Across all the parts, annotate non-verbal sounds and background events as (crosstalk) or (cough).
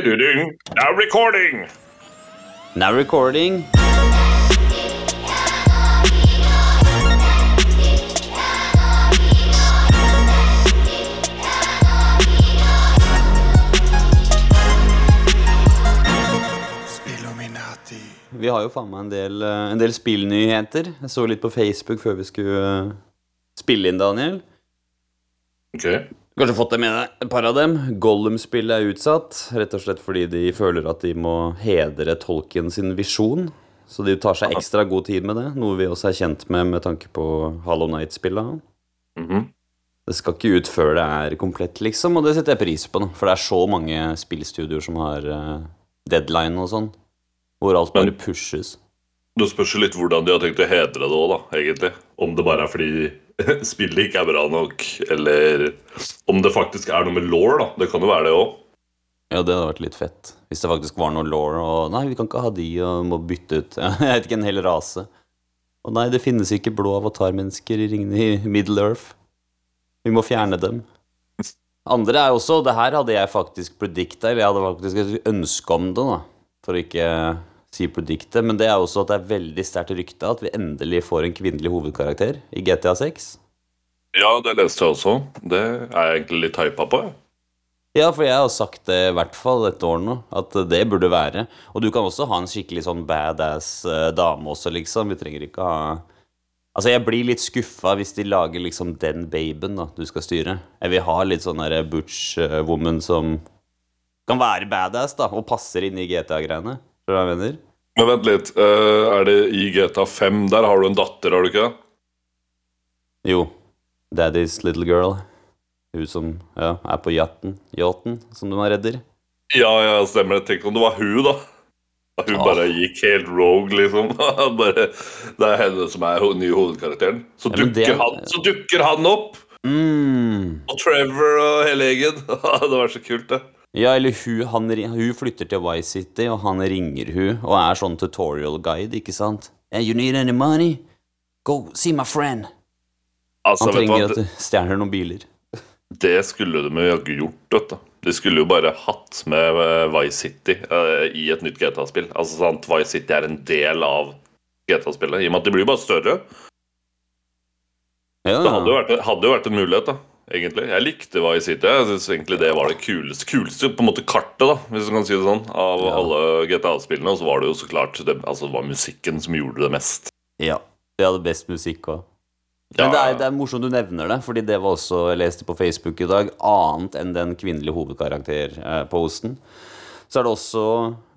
Now recording! Now recording. Vi har jo faen meg en del, en del spillnyheter. Jeg så litt på Facebook før vi skulle spille inn, Daniel. Ok. Kanskje fått deg med deg et par av dem. Gollum-spillet er utsatt, rett og slett fordi de føler at de må hedre tolken sin visjon. Så de tar seg ekstra god tid med det, noe vi også er kjent med med tanke på Hollow Night-spillet. Mhm. Det skal ikke ut før det er komplett, liksom, og det setter jeg pris på, da. For det er så mange spillstudioer som har uh, deadline og sånn, hvor alt bare pushes. Det spørs litt hvordan de har tenkt å hedre det òg, da, egentlig. Om det bare er fordi (laughs) spillet ikke er bra nok, eller om det faktisk er noe med law, da. Det kan jo være det òg. Ja, det hadde vært litt fett. Hvis det faktisk var noe law og Nei, vi kan ikke ha de og må bytte ut (laughs) Jeg vet ikke, en hel rase. Og nei, det finnes ikke blå avatarmennesker i ringene i Middle Earth. Vi må fjerne dem. Andre er også Det her hadde jeg faktisk predicta, eller jeg hadde faktisk et ønske om det, da. For å ikke på diktet, Men det er også at det er veldig sterkt rykte at vi endelig får en kvinnelig hovedkarakter i GTA 6. Ja, det leste jeg også. Det er jeg egentlig litt hypa på. jeg. Ja, for jeg har sagt det i hvert fall et år nå, at det burde være. Og du kan også ha en skikkelig sånn badass eh, dame også, liksom. Vi trenger ikke ha Altså, jeg blir litt skuffa hvis de lager liksom den babyen da du skal styre. Jeg vil ha litt sånn der butch eh, woman som kan være badass, da, og passer inn i GTA-greiene. Skjønner du hva jeg mener? Men vent litt. Uh, er det i GTA 5? Der har du en datter, har du ikke? Jo. Daddy's little girl. Hun som ja, er på yachten. Yachten, som de redder. Ja, ja, stemmer det. Tenk om det var hun, da. At hun ah. bare gikk helt rogue, liksom. (laughs) bare, det er henne som er nye hovedkarakteren. Så, Ja, dukker, er- han, så dukker han opp! Mm. Og Trevor og hele gjengen. (laughs) det var så kult, det. Ja, eller hun, han, hun flytter til Vice City, og han ringer hun, og er sånn tutorial guide, ikke sant? Hey, you need any money? Go see my friend. Altså, Han trenger at du stjeler noen biler. Det skulle de jo jaggu gjort, vet du. De skulle jo bare hatt med eh, Vice City uh, i et nytt GTA-spill. Altså sant, Vice City er en del av GTA-spillet, i og med at de blir jo bare større. Ja, Det hadde jo vært, hadde jo vært en mulighet, da. Egentlig. Jeg likte Vice City. Jeg synes egentlig det var det kuleste, kuleste på en måte kartet, da, hvis du kan si det sånn, av Ja. alle GTA-spillene. Og så var det jo så klart det, altså, det var musikken som gjorde det mest. ja. De hadde best musikk òg. Ja, Men det er, det er morsomt du nevner det, fordi det var også jeg leste på Facebook i dag. Annet enn den kvinnelige hovedkarakterposten. Så er det også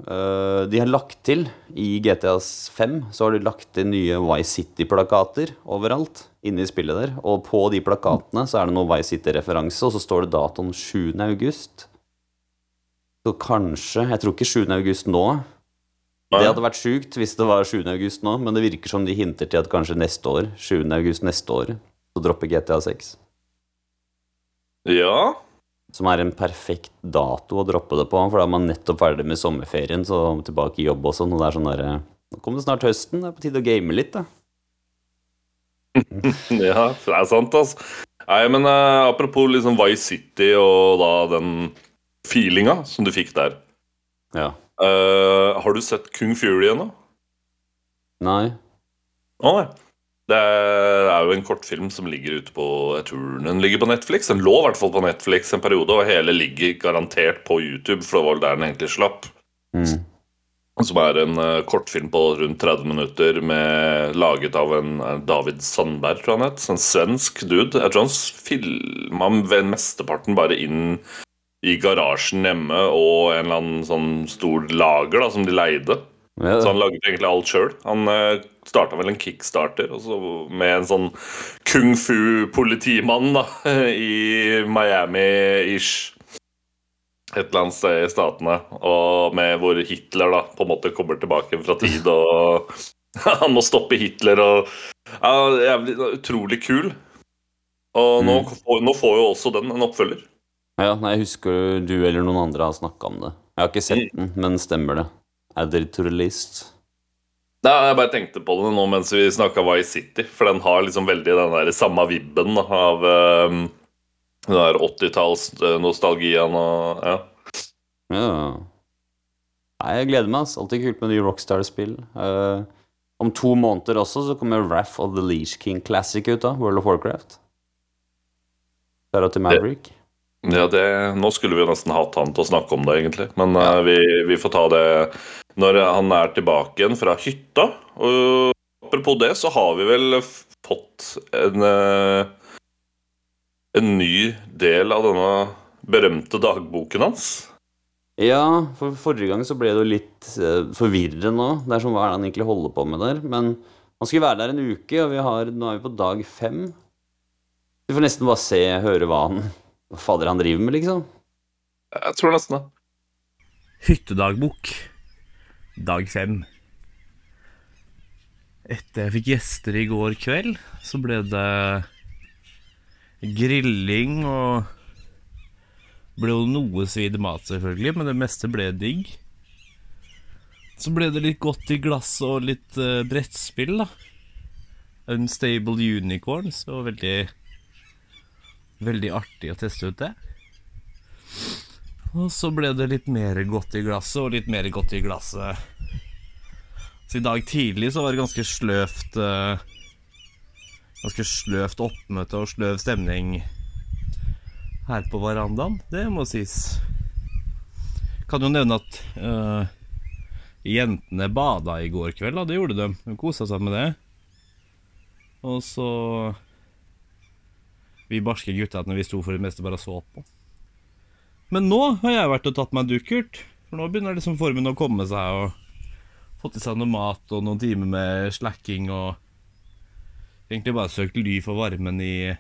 øh, De har lagt til i GTAs 5 så har de lagt til nye Vice City-plakater overalt inne i spillet der. Og på de plakatene så er det noe Vice City-referanse, og så står det datoen 7. august. Så kanskje Jeg tror ikke 7. august nå. Det hadde vært sjukt hvis det var 7. august nå, men det virker som de hinter til at kanskje neste år, 7. august neste år, så dropper GTA 6. ja. Som er en perfekt dato å droppe det på, for da er man nettopp ferdig med sommerferien, så tilbake i jobb og sånn, og det er sånn derre Nå kommer det snart høsten, det er på tide å game litt, da. (laughs) Ja, det er sant, altså. Nei, men uh, apropos liksom Vice City og da den feelinga som du fikk der. Ja. Uh, har du sett Kung Fury ennå? Nei. Å nei. Det er jo en kortfilm som ligger ute på Jeg tror den ligger på Netflix. Den lå i hvert fall på Netflix en periode, og hele ligger garantert på YouTube, for det var vel der den egentlig slapp. Mm. Som er en uh, kortfilm på rundt 30 minutter med, laget av en eh, David Sandberg, tror jeg han het. En svensk dude. Jeg tror han filma mesteparten bare inn i garasjen hjemme og en eller annen sånn stor lager da, som de leide. Ja, Så han laget egentlig alt sjøl. Han uh, starta vel en kickstarter og så med en sånn kung fu-politimann da, (laughs) i Miami-ish. Et eller annet sted i statene. Og med hvor Hitler da på en måte kommer tilbake fra tid, og (laughs) han må stoppe Hitler og ja, Jævlig utrolig kul. Og nå, får- nå får jo også den en oppfølger. ja, nei, jeg husker du eller noen andre har snakka om det. Jeg har ikke sett den, men stemmer det. The. Nei, Jeg bare tenkte på det nå mens vi snakka Vice City, for den har liksom veldig den der samme vibben av um, den der 80-tallsnostalgien og ja. Ja. Nei, jeg gleder meg. ass. Alltid kult med nye Rockstar-spill. Uh, om to måneder også så kommer Raff of the Leash King Classic ut, da. World of Warcraft. Klara til Maverick. Ja, det, Nå skulle vi jo nesten hatt han til å snakke om det, egentlig. Men eh, vi, vi får ta det når han er tilbake igjen fra hytta. Og apropos det, så har vi vel fått en uh, En ny del av denne berømte dagboken hans. Ja, for forrige gang så ble det jo litt uh, forvirrende nå. Det er som hva er det han egentlig holder på med der? Men han skulle være der en uke, og vi har, nå er vi på dag fem. Vi får nesten bare se, høre hva han Hva fader han driver med, liksom. Jeg tror nesten det. Hyttedagbok. Dag fem. Etter jeg fikk gjester i går kveld, så ble det grilling og ble jo noe svidd mat, selvfølgelig, men det meste ble digg. Så ble det litt godt i glasset og litt uh, brettspill, da. Unstable Unicorns, og veldig Veldig artig å teste ut det. Og så ble det litt mer godt i glasset, og litt mer godt i glasset. Så i dag tidlig så var det ganske sløvt eh, Ganske sløvt oppmøte og sløv stemning her på verandaen. Det må sies. Kan jo nevne at uh, jentene bada i går kveld, da. Det gjorde de. De kosa seg med det. Og så Vi barske guttene vi sto for det meste bare så på. Men nå har jeg vært og tatt meg en dukkert. For nå begynner liksom formen å komme seg, og fått i seg noe mat og noen timer med slacking og Egentlig bare søkt ly for varmen i,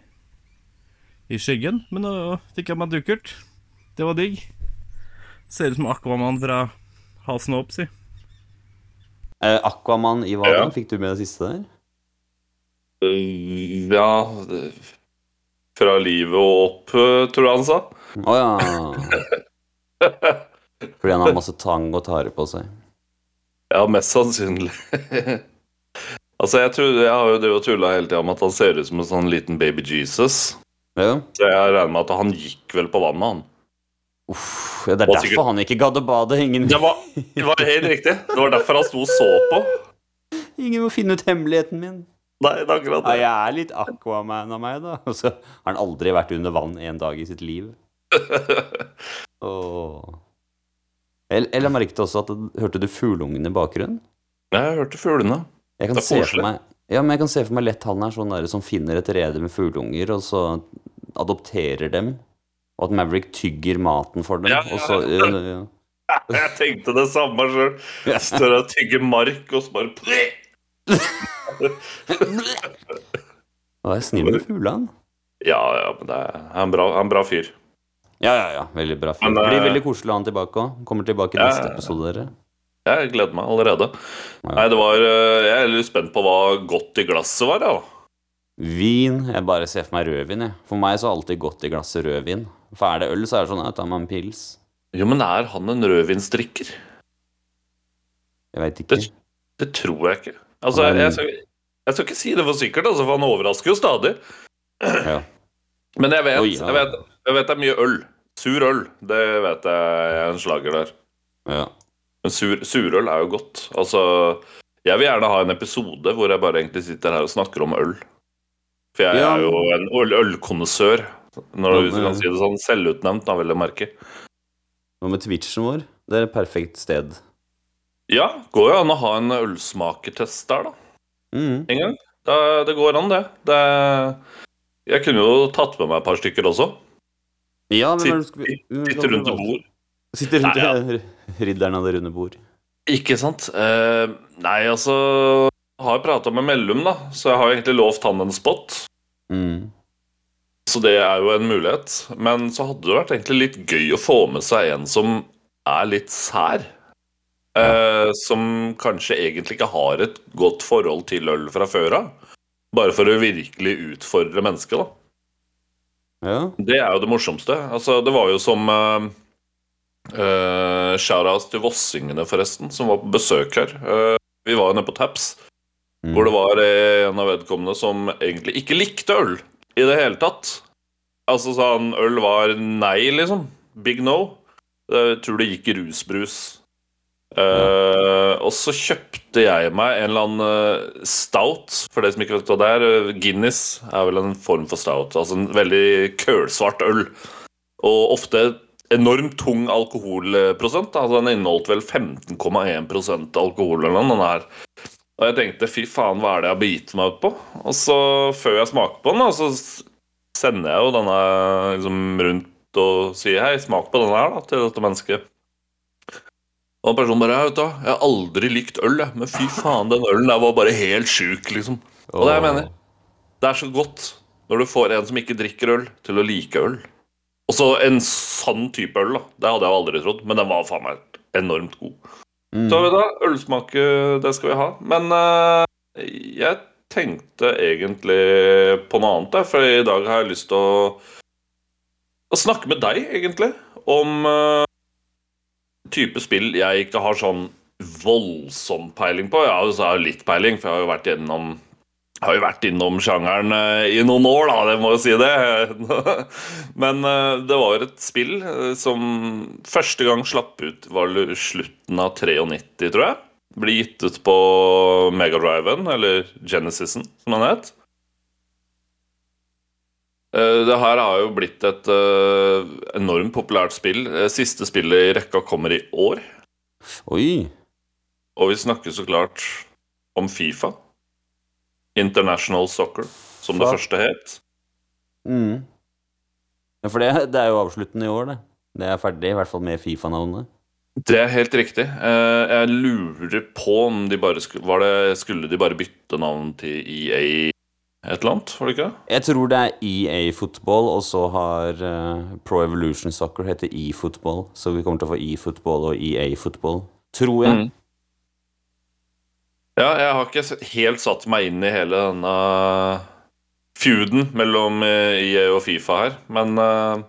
i skyggen. Men nå fikk jeg meg en dukkert. Det var digg. Ser ut som Aquaman fra halsen og opp, si. Eh, Aquaman i hva Ja. Fikk du med det siste der? Øh, Ja det- Fra livet og opp, øh, tror jeg han sa. Å ja. Fordi han har masse tang og tare på seg. Ja, mest sannsynlig. (laughs) altså, jeg, tror, jeg har jo det og tulla hele tida om at han ser ut som en sånn liten baby Jesus. Ja. Så jeg regner med at han gikk vel på vannet, han. Uff, det er derfor sikkert- han ikke gadd å bade. Ingen, Det var, det var helt riktig. Det var derfor han sto og så på. (laughs) ingen må finne ut hemmeligheten min. Nei, det er akkurat Ja, Nei, jeg er litt Aquaman av meg, da. (laughs) Og så har han aldri vært under vann en dag i sitt liv. (laughs) Åh. Eller jeg merket også at Hørte du fugleungen i bakgrunnen? Jeg hørte fuglene. Jeg kan Det er koselig. Ja, men jeg kan se for meg lett han er sånn der som finner et rede med fugleunger, og så adopterer dem. Og at Maverick tygger maten for dem. Ja, ja, Og så, ja, ja. (laughs) Jeg tenkte det samme sjøl. Står og tygger mark, og så bare Og er snill med fuglene. Ja, ja, men det er han er en bra, han er en bra fyr. Ja, ja, ja. Veldig bra. fyr. Men, Det blir eh, veldig koselig å ha han tilbake òg. Kommer tilbake i Ja, neste episode, dere. Jeg gleder meg allerede. Ja. Nei, det var øh, Jeg er litt spent på hva godt i glasset var, ja. Vin Jeg bare ser for meg rødvin, jeg. For meg så har alltid godt i glasset rødvin. For er det øl, så er det sånn at tar man en pils. Jo, men er han en rødvinsdrikker? Jeg veit ikke. Det, det tror jeg ikke. Altså, er jeg, skal, jeg skal ikke si det for sikkert, altså, for han overrasker jo stadig. Ja. Men jeg vet, Oi, ja. jeg vet, jeg vet det er mye øl. Sur øl, det vet jeg er en slager der. ja. Men sur, surøl er jo godt. Altså, jeg vil gjerne ha en episode hvor jeg bare egentlig sitter her og snakker om øl. For jeg er jo en øl- ølkonnissør. Når du kan si det sånn. Selvutnevnt, da, vil jeg merke. Hva med Twitchen vår? Det er et perfekt sted. Ja, går jo an å ha en ølsmakertest der, da. Mm. En gang. Det, det går an, det. det. Jeg kunne jo tatt med meg et par stykker også. Ja, er Sitt- skal vi- hvem Sitte rundt et bord. Sitter rundt Nei, (laughs) ridderen av det runde bord. Ikke sant? Uh, nei, altså Jeg har prata med Mellum, da, så jeg har egentlig lovt han en spot. Mm. Så det er jo en mulighet. Men så hadde det vært egentlig litt gøy å få med seg en som er litt sær. Eh, som kanskje egentlig ikke har et godt forhold til øl fra før av. Bare for å virkelig utfordre mennesket, da. Ja. Det er jo det morsomste. Altså, det var jo som uh, uh, Shoutouts til vossingene, forresten, som var på besøk her. Eh, vi var jo nede på Taps, Mm. hvor det var en av vedkommende som egentlig ikke likte øl i det hele tatt. Altså sa han øl var nei, liksom. Big no. Jeg tror det gikk i rusbrus. Eh, og så kjøpte jeg meg en eller annen eh, stout, for det som ikke vet hva det er. eh, Guinness er vel en form for stout. Altså en veldig kølsvart øl. Og ofte enormt tung alkoholprosent. Altså Den inneholdt vel 15,1 alkohol eller noe. Den her. Og jeg tenkte fy faen, hva er det jeg har begitt meg ut på? Og så før jeg smaker på den, da, så sender jeg jo denne liksom rundt og sier hei, smak på denne her da, til dette mennesket. Og personen bare ja, vet du, jeg har aldri likt øl, jeg, men fy faen, den ølen der var bare helt sjuk, liksom. Og det jeg mener. Det er så godt når du får en som ikke drikker øl, til å like øl. Og så en sånn type øl, da. Det hadde jeg aldri trodd, men den var faen meg enormt god. Mm. Så vet du, ølsmake, ølsmak, eh, det skal vi ha. Men uh, jeg tenkte egentlig på noe annet, for i dag har jeg lyst til å, å snakke med deg, egentlig, om eh, type spill jeg ikke har sånn voldsom peiling på. Jeg har jo litt peiling, for jeg har jo vært gjennom har jo vært innom sjangeren eh, i noen år, da, det må jo si det. (laughs) Men eh, det var et spill eh, som første gang slapp ut var slutten av 93, tror jeg. Ble gitt ut på Megadriven, eller Genesisen, som den het. Eh, Det her har jo blitt et eh, enormt populært spill. Eh, Siste spillet i rekka kommer i år. Oi. Og vi snakker så klart om Fifa. International Soccer, som det første het. Mm. Ja, for det, det er jo avsluttende i år, det. Det er ferdig, i hvert fall med Fifa-navnet. Det er helt riktig. Jeg lurer på om de bare skulle, var det, skulle de bare bytte navn til EA et eller annet? Var det ikke det? Jeg tror det er EA Football, og så har uh, Pro Evolution Soccer heter eFootball. Så vi kommer til å få eFootball og EA Football. Tror jeg. Mm. Ja, jeg har ikke helt satt meg inn i hele denne feuden mellom eh, EA og Fifa her, men uh,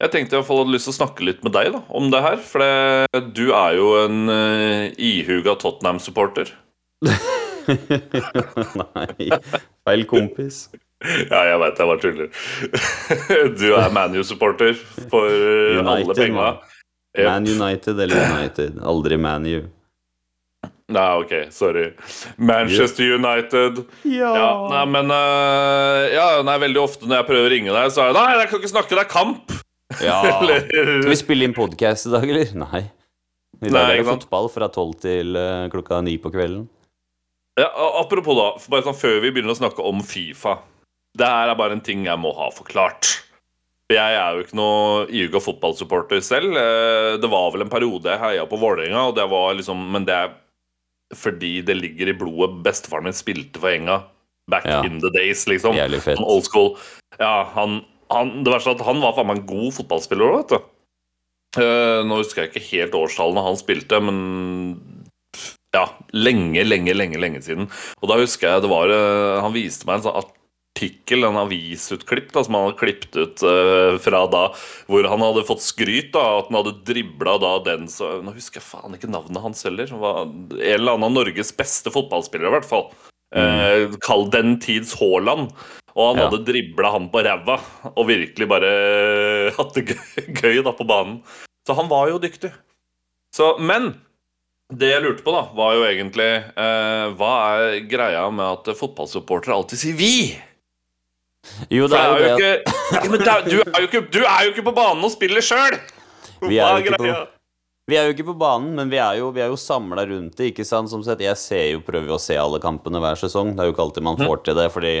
jeg tenkte fall hadde lyst til å snakke litt med deg da, om det her, for det, du er jo en uh, ihuga Tottenham-supporter. (laughs) (laughs) Nei, feil kompis. Ja, jeg veit jeg bare tuller. (laughs) du er ManU-supporter for alle United, penga. Yep. Man United eller United. Aldri ManU. Nei, ok, sorry. Manchester United. Ja, nei, men uh, Ja, nei, veldig ofte når jeg prøver å ringe deg, så er det Nei, jeg kan ikke snakke, det er kamp! Ja. (laughs) Skal vi spille inn podkast i dag, eller? Nei. I dag Nei, er det fotball fra tolv til uh, klokka ni på kvelden. Ja, Apropos, da, bare sånn før vi begynner å snakke om Fifa. Det her er bare en ting jeg må ha forklart. Jeg er jo ikke noe iuga fotballsupporter selv. Eh, Det var vel en periode jeg heia på Vålerenga, og det var liksom Men det er fordi det ligger i blodet. Bestefaren min spilte for Enga back Ja. in the days, liksom. Jævlig fett. Old school. Ja, han, han, det verste er at han var faen meg en god fotballspiller òg, vet du. Eh, nå husker jeg ikke helt årstallene han spilte, men ja, lenge, lenge, lenge lenge siden. Og da husker jeg det var eh, Han viste meg en sånn artikkel, en avisutklipp da, som han hadde klippet ut uh, fra da, hvor han hadde fått skryt da, at han hadde dribla da den så Nå husker jeg faen ikke navnet hans heller. Han var en eller annen av Norges beste fotballspillere, i hvert fall. Eh, kall den tids Haaland. Og han Ja. hadde dribla han på ræva og virkelig bare hatt det gøy, gøy da på banen. Så han var jo dyktig. Så, men det jeg lurte på, da, var jo egentlig eh, Hva er greia med at fotballsupportere alltid sier 'vi'? Jo, det er jo det (laughs) men du, er jo ikke, du er jo ikke på banen og spiller sjøl! Vi er jo ikke på- Vi er jo ikke på banen, men vi er jo, vi er jo samla rundt det. ikke sant? Som sett, Jeg ser jo, prøver jo å se alle kampene hver sesong. Det er jo ikke alltid man får til det, fordi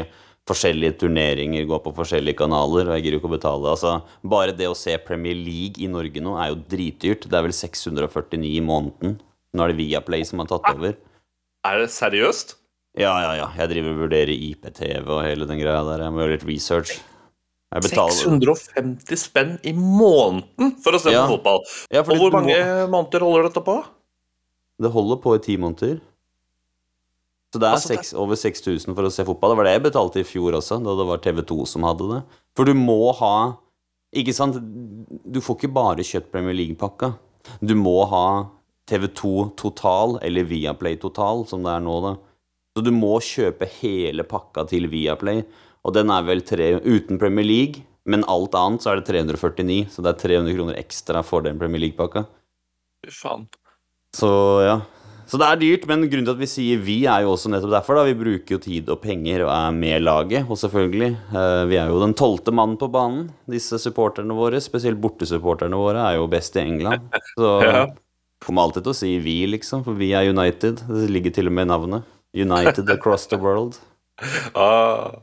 forskjellige turneringer går på forskjellige kanaler, og jeg gidder ikke å betale. altså, Bare det å se Premier League i Norge nå er jo dritdyrt. Det er vel 649 i måneden. Nå er det Viaplay som har tatt over. Er det seriøst? Ja, ja, ja. Jeg driver og vurderer IPTV og hele den greia der. Jeg må gjøre litt research. Jeg 650 spenn i måneden for å se Ja. på fotball. ja, Og hvor mange må- måneder holder dette på? Det holder på i ti måneder. Så det er Altså, det- over 6000 for å se fotball. Det var det jeg betalte i fjor også, da det var TV2 som hadde det. For du må ha Ikke sant? Du får ikke bare kjøpt Premier League-pakka. Du må ha TV2 total, eller Viaplay total, som det er nå, da. Så du må kjøpe hele pakka til Viaplay, og den er vel tre uten Premier League. Men alt annet så er det 349, så det er 300 kroner ekstra for den Premier League-pakka. Faen. Så ja. Så det er dyrt, men grunnen til at vi sier vi, er jo også nettopp derfor. da Vi bruker jo tid og penger og er med laget. Og selvfølgelig, eh, vi er jo den tolvte mannen på banen. Disse supporterne våre, spesielt bortesupporterne våre, er jo best i England. (laughs) Så Ja. Kommer alltid til å si vi, liksom, for vi er United. Det ligger til og med i navnet. United across the world. (laughs) Ah.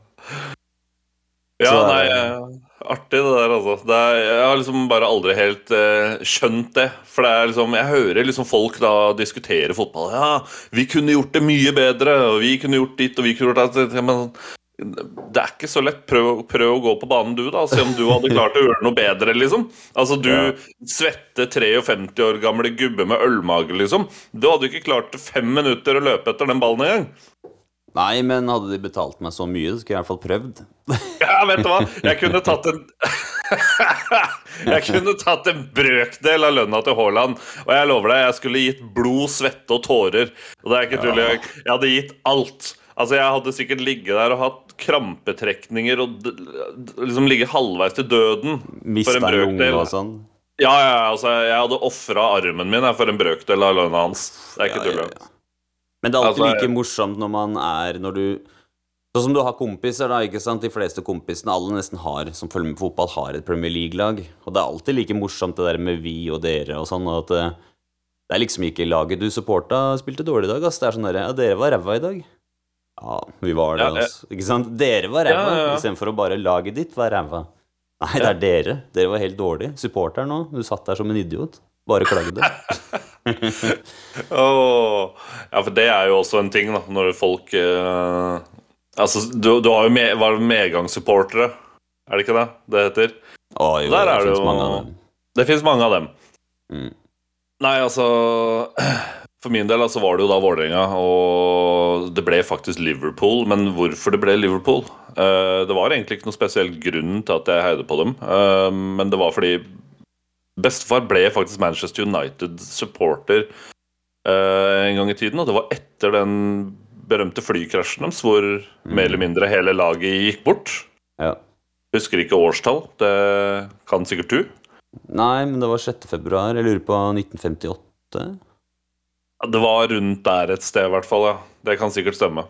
Ja, Så nei, eh, artig det der, altså. Det er, jeg har liksom bare aldri helt eh, skjønt det. For det er liksom, jeg hører liksom folk da diskutere fotball. Ja, vi kunne gjort det mye bedre, og vi kunne gjort ditt, og vi kunne gjort det. Men det er ikke så lett. Prøv, prøv å gå på banen, du, da. Se om du hadde klart å gjøre noe bedre, liksom. Altså, du Ja. svette 53 år gamle gubbe med ølmage, liksom. Du hadde ikke klart fem minutter å løpe etter den ballen engang. Nei, men hadde de betalt meg så mye, så skulle jeg i hvert fall prøvd. (laughs) Ja, vet du hva? Jeg kunne tatt en (laughs) Jeg kunne tatt en brøkdel av lønna til Haaland. Og jeg lover deg, jeg skulle gitt blod, svette og tårer. Og det er ikke tull. Ja. jeg hadde gitt alt. Altså, Jeg hadde sikkert ligget der og hatt krampetrekninger og liksom ligge halvveis til døden for Mista en en brøkdel. og sånn. Ja, ja, altså, jeg hadde ofra armen min for en brøkdel av lønna hans. Det er ikke Ja, tull. ja. Men det er alltid Altså, like morsomt når man er Når du Sånn som du har kompiser, da. ikke sant? De fleste kompisene, alle nesten har, som følger med på fotball, har et Premier League-lag. Og det er alltid like morsomt det der med vi og dere og sånn. At eh, det er liksom ikke laget du supporta spilte dårlig i dag, ass. Det er sånn der, Ja, dere var ræva i dag. Ja, vi var det, altså. Ikke sant? Dere var ræva, Ja, ja, ja. istedenfor å bare laget ditt var ræva. Nei, det er dere. Dere var helt dårlige. Supporteren nå, du satt der som en idiot. Bare klagde. (laughs) Åh, ja, for det er jo også en ting, da, når folk uh, Altså, du, du har jo med, var medgangssupportere, er det ikke det det heter? Å jo, Der det er jo- mange av dem. Det fins mange av dem. Mm. Nei, altså (clears throat) For min del altså, var det jo da Vålerenga, og det ble faktisk Liverpool. Men hvorfor det ble Liverpool? Eh, det var egentlig ikke noen spesiell grunn til at jeg heide på dem. Eh, men det var fordi bestefar ble faktisk Manchester United-supporter eh, en gang i tiden. Og det var etter den berømte flykrasjen deres, hvor mer eller mindre hele laget gikk bort. Ja. Husker ikke årstall. Det kan sikkert du. Nei, men det var 6. februar. Jeg lurer på 1958. Det var rundt der et sted, i hvert fall. ja Det kan sikkert stemme.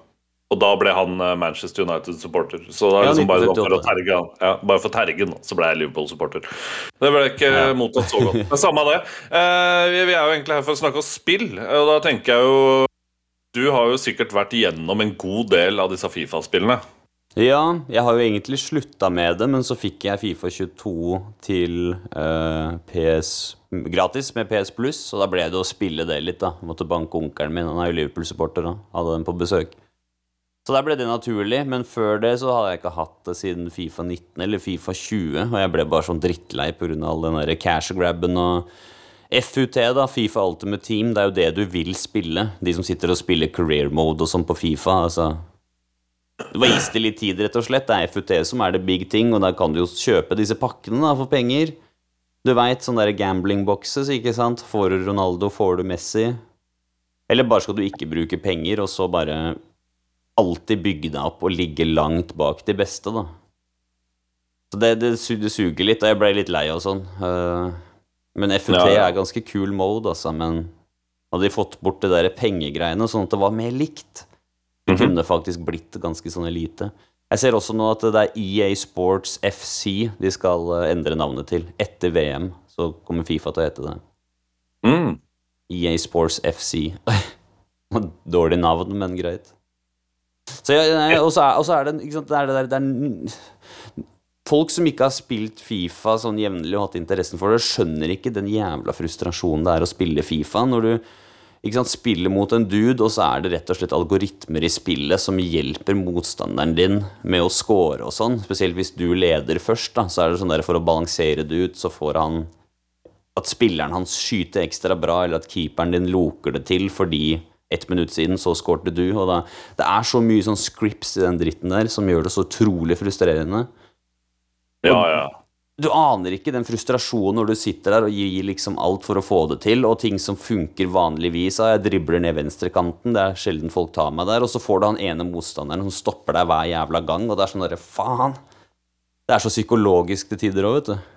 Og da ble han eh, Manchester United-supporter. Så det er liksom bare for å terge han. Ja, bare for tergen, da, så ble jeg Liverpool-supporter. Det ble ikke Ja. mottatt så godt. Men samme det. Eh, vi, vi er jo egentlig her for å snakke om spill, og da tenker jeg jo Du har jo sikkert vært igjennom en god del av disse Fifa-spillene. Ja, jeg har jo egentlig slutta med det, men så fikk jeg Fifa 22 til eh, PS gratis med PS Pluss, så da ble det å spille det litt, da. Jeg måtte banke onkelen min, han er jo Liverpool-supporter, da. Hadde den på besøk. Så der ble det naturlig, men før det så hadde jeg ikke hatt det siden Fifa 19 eller Fifa 20, og jeg ble bare sånn drittlei pga. all den der cash-grabben og FUT, da, Fifa Ultimate Team, det er jo det du vil spille. De som sitter og spiller career mode og sånn på Fifa, altså waste litt tid, rett og slett. Det er FUT som er det big thing, og da kan du jo kjøpe disse pakkene da, for penger. Du veit, sånne der gambling-boxes, ikke sant. Får du Ronaldo, får du Messi. Eller bare skal du ikke bruke penger, og så bare alltid bygge deg opp og ligge langt bak de beste, da. Så det, det, det suger litt, og jeg ble litt lei og sånn. Eh, Men FUT Ja, ja. er ganske kul mode, altså. Men hadde de fått bort det der pengegreiene, sånn at det var mer likt, det kunne faktisk blitt ganske sånn elite. Jeg ser også nå at det er EA Sports FC de skal eh, endre navnet til. Etter VM så kommer Fifa til å hete det. Mm. EA Sports FC. (laughs) Dårlig navn, men greit. Så ja, og så er, det sant, det er det der det er, Folk som ikke har spilt Fifa sånn jevnlig og hatt interessen for det, skjønner ikke den jævla frustrasjonen det er å spille Fifa. Når du spiller mot en dude, og så er det rett og slett algoritmer i spillet som hjelper motstanderen din med å score og sånn. Spesielt hvis du leder først, da, så er det sånn der for å balansere det ut, så får han at spilleren hans skyter ekstra bra, eller at keeperen din loker det til fordi ett minutt siden så skårte du. Og da, det er så mye sånn scripts i den dritten der som gjør det så utrolig frustrerende. Ja, ja. Du aner ikke den frustrasjonen når du sitter der og gir liksom alt for å få det til, og ting som funker vanligvis. Jeg dribler ned venstrekanten, det er sjelden folk tar meg der, og så får du han ene motstanderen som stopper deg hver jævla gang, og det er sånn derre faen. Det er så psykologisk til tider òg, vet du.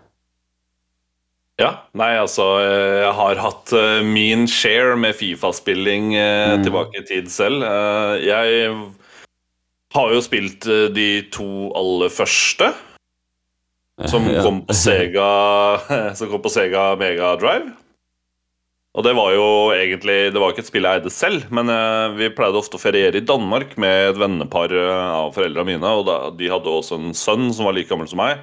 Ja, nei, altså eh, Jeg har hatt eh, min share med Fifa-spilling eh, Mm. tilbake i tid selv. Jeg har jo spilt de to aller første, som (laughs) kom på Sega (laughs) Som kom på Sega Mega Drive. Og det var jo egentlig Det var ikke et spill jeg eide selv, men eh, vi pleide ofte å feriere i Danmark med et vennepar eh, av foreldrene mine, og da, de hadde også en sønn som var like gammel som meg.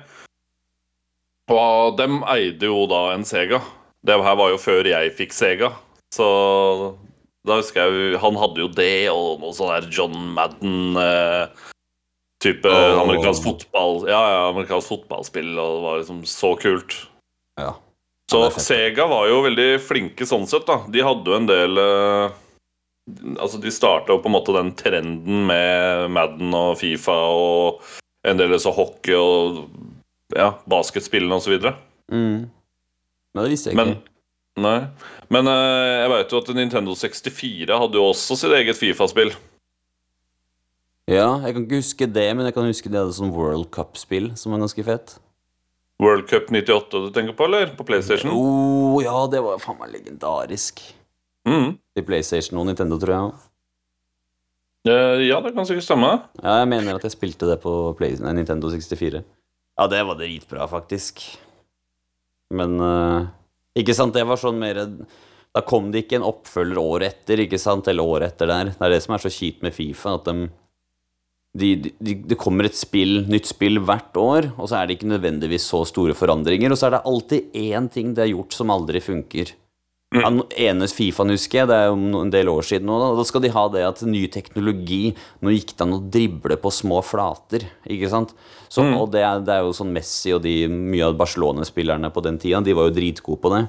Og dem eide jo da en Sega. Det her var jo før jeg fikk Sega. Så da husker jeg Han hadde jo det og noe sånn der John Madden-type oh. amerikansk fotball Ja, ja, amerikansk fotballspill, og det var liksom så kult. Ja. Så Ja. Sega var jo veldig flinke sånn sett, da. De hadde jo en del eh, Altså, de starta jo på en måte den trenden med Madden og Fifa og en del så hockey og ja, basketspillene og så videre. Mm. Men det visste jeg Men ikke. Nei. Men eh, jeg veit jo at Nintendo 64 hadde jo også sitt eget Fifa-spill. Ja, jeg kan ikke huske det, men jeg kan huske det hadde sånn World Cup-spill som var ganske fett. World Cup 98 du tenker på, eller? På PlayStation? Oh, ja, det var faen meg legendarisk. Mm. I PlayStation og Nintendo, tror jeg. Eh, ja, det kan sikkert stemme. Ja, jeg mener at jeg spilte det på Play Nintendo 64. Ja, det var dritbra, faktisk. Men uh, Ikke sant, det var sånn mer Da kom det ikke en oppfølger året etter, ikke sant, eller året etter der. Det er det som er så kjipt med Fifa, at de de, de, det kommer et spill, nytt spill hvert år, og så er det ikke nødvendigvis så store forandringer. Og så er det alltid én ting det er gjort som aldri funker. Ja, no- ene Fifaen husker jeg, det er jo en del år siden nå. Da, da skal de ha det at ny teknologi Nå gikk det an å drible på små flater, ikke sant? Så, Og det er, det er jo sånn Messi og de mye av Barcelona-spillerne på den tida, de var jo dritgode på det.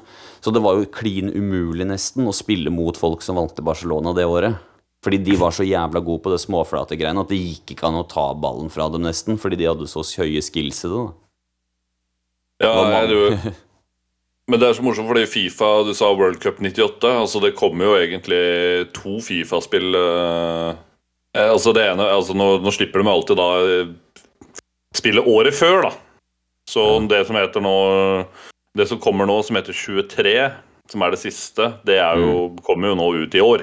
Så det var jo klin umulig nesten å spille mot folk som valgte Barcelona det året. Fordi de var så jævla gode på det småflate greiene at det gikk ikke an å ta ballen fra dem nesten, fordi de hadde så høye skills i det. da. Ja, man- du, men det er så morsomt fordi Fifa, du sa World Cup 98. Altså Det kommer jo egentlig to Fifa-spill. eh, eh, altså det ene altså nå, nå slipper de alltid da eh, spillet året før, da. Så det som heter nå Det som kommer nå, som heter 23, som er det siste, det er jo, kommer jo nå ut i år.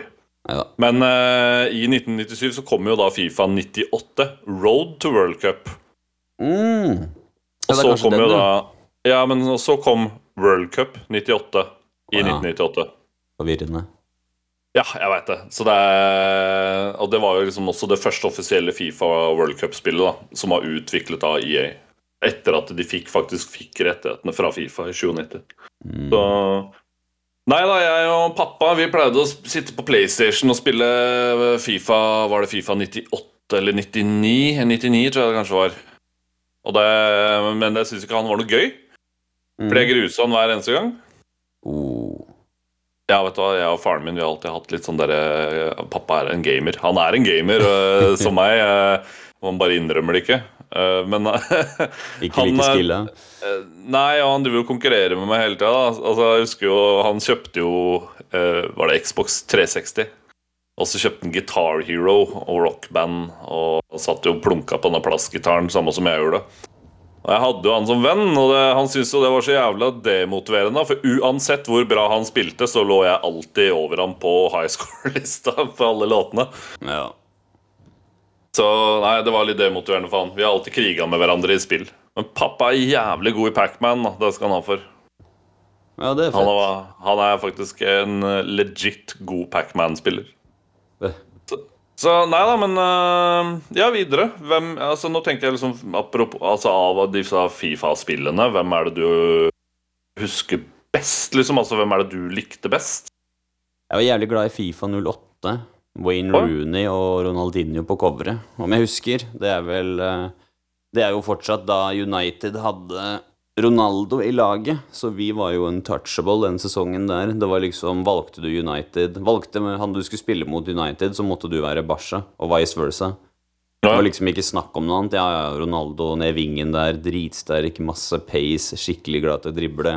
Ja. Men uh, i 1997 så kommer jo da Fifa 98, Road to World Cup. Mm. Og så kom den, jo da Ja, men så kom World Cup 98 i ja. 1998. Forvirrende. Ja, jeg veit det. Så det er, og det var jo liksom også det første offisielle Fifa World Cup-spillet da, som var utviklet av EA. Etter at de fikk, faktisk fikk rettighetene fra Fifa i 97. Mm. Så Nei da, jeg og pappa vi pleide å sitte på PlayStation og spille Fifa Var det Fifa 98 eller 99? 99 tror jeg det kanskje var. Og det, men jeg syns ikke han var noe gøy. For det grusa han hver eneste gang. Oh. Ja, vet du hva, Jeg og faren min vi har alltid hatt litt sånn derre Pappa er en gamer. Han er en gamer, øh, som meg. Man Han bare innrømmer det ikke. Øh, Men (laughs) Ikke like stille skilla. Eh, Nei, og han driver jo og konkurrerer med meg hele tida. Altså, jeg husker jo, Han kjøpte jo eh, Var det Xbox 360? Og så kjøpte han Guitar Hero og Rockband og satt jo og plunka på denne plastgitaren, samme som jeg gjorde. Og Jeg hadde jo han som venn, og det, han syntes jo det var så jævla demotiverende. For uansett hvor bra han spilte, så lå jeg alltid over ham på (laughs) high score-lista på alle låtene. Ja. Så nei, det var litt demotiverende for han. Vi har alltid kriga med hverandre i spill. Men pappa er jævlig god i Pacman. Det skal han ha for. ja, det er Han er, han er faktisk en eh, legit god Pacman-spiller. Så, Så nei da, men eh, Ja, videre. Hvem, altså Nå tenker jeg liksom Apropos altså, av disse Fifa-spillene, hvem er det du husker best? liksom? Altså, Hvem er det du likte best? Jeg var jævlig glad i Fifa 08. Wayne. Rooney og Ronaldinho på coveret, om jeg husker. Det er vel eh, Det er jo fortsatt da United hadde Ronaldo i laget, så vi var jo untouchable den sesongen der. Det var liksom Valgte du United Valgte han du skulle spille mot United, så måtte du være Barca, og vice versa. Det var liksom ikke snakk om noe annet. Ja, ja, Ronaldo ned vingen der, dritsterk, masse pace, skikkelig glad til å drible.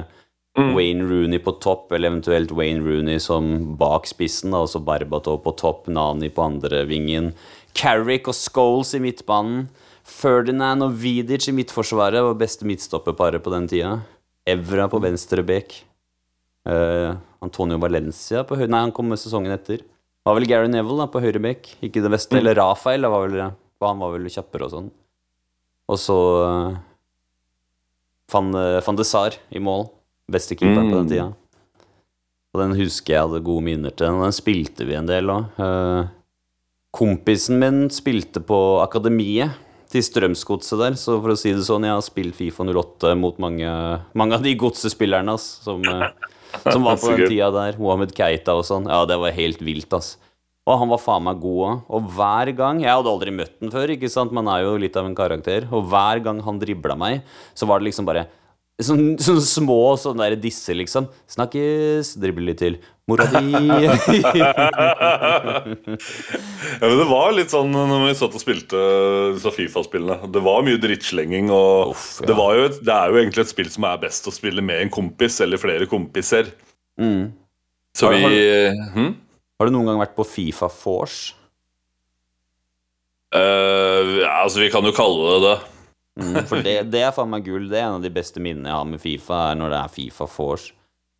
Wayne Rooney på topp, eller eventuelt Wayne Rooney som bak spissen, altså Barbatov på topp, Nani på andre vingen. Carrick og Scholes i midtbanen. Ferdinand og Vidic i midtforsvaret var beste midtstopperparet på den tida. Evra på venstre bek. Uh, Antonio Valencia på høyre Nei, han kom med sesongen etter. Det var vel Gary Neville da, på høyre bek, ikke det beste. Eller Rafael, var vel, han var vel kjappere og sånn. Og så uh, Van, uh, Van de Sar i mål. Beste keeperen på den Mm. tida. Og den husker jeg hadde gode minner til. Og Den spilte vi en del òg. kompisen min spilte på akademiet til Strømsgodset der, så for å si det sånn, jeg har spilt Fifa 08 mot mange, mange av de godsespillerne ass, som, eh, som var (laughs) på den tida der. Mohammed Keita og sånn. Ja, det var helt vilt, ass. Og han var faen meg god òg. Og hver gang Jeg hadde aldri møtt den før, ikke sant, man er jo litt av en karakter. Og hver gang han dribla meg, så var det liksom bare Sånne sånn små sånne der disser, liksom. Snakkes, drible litt til. Mora di (laughs) Ja, men Det var litt sånn når vi satt og spilte disse Fifa-spillene. Det var mye drittslenging. og Uff, ja. det, var jo et, det er jo egentlig et spill som er best å spille med en kompis eller flere kompiser. mm. Så Har- vi har hm? Har du noen gang vært på Fifa Force? Uh, ja, altså, vi kan jo kalle det det. Mm, for det, (laughs) det er faen meg gull. Det er en av de beste minnene jeg har med Fifa, er når det er Fifa Force.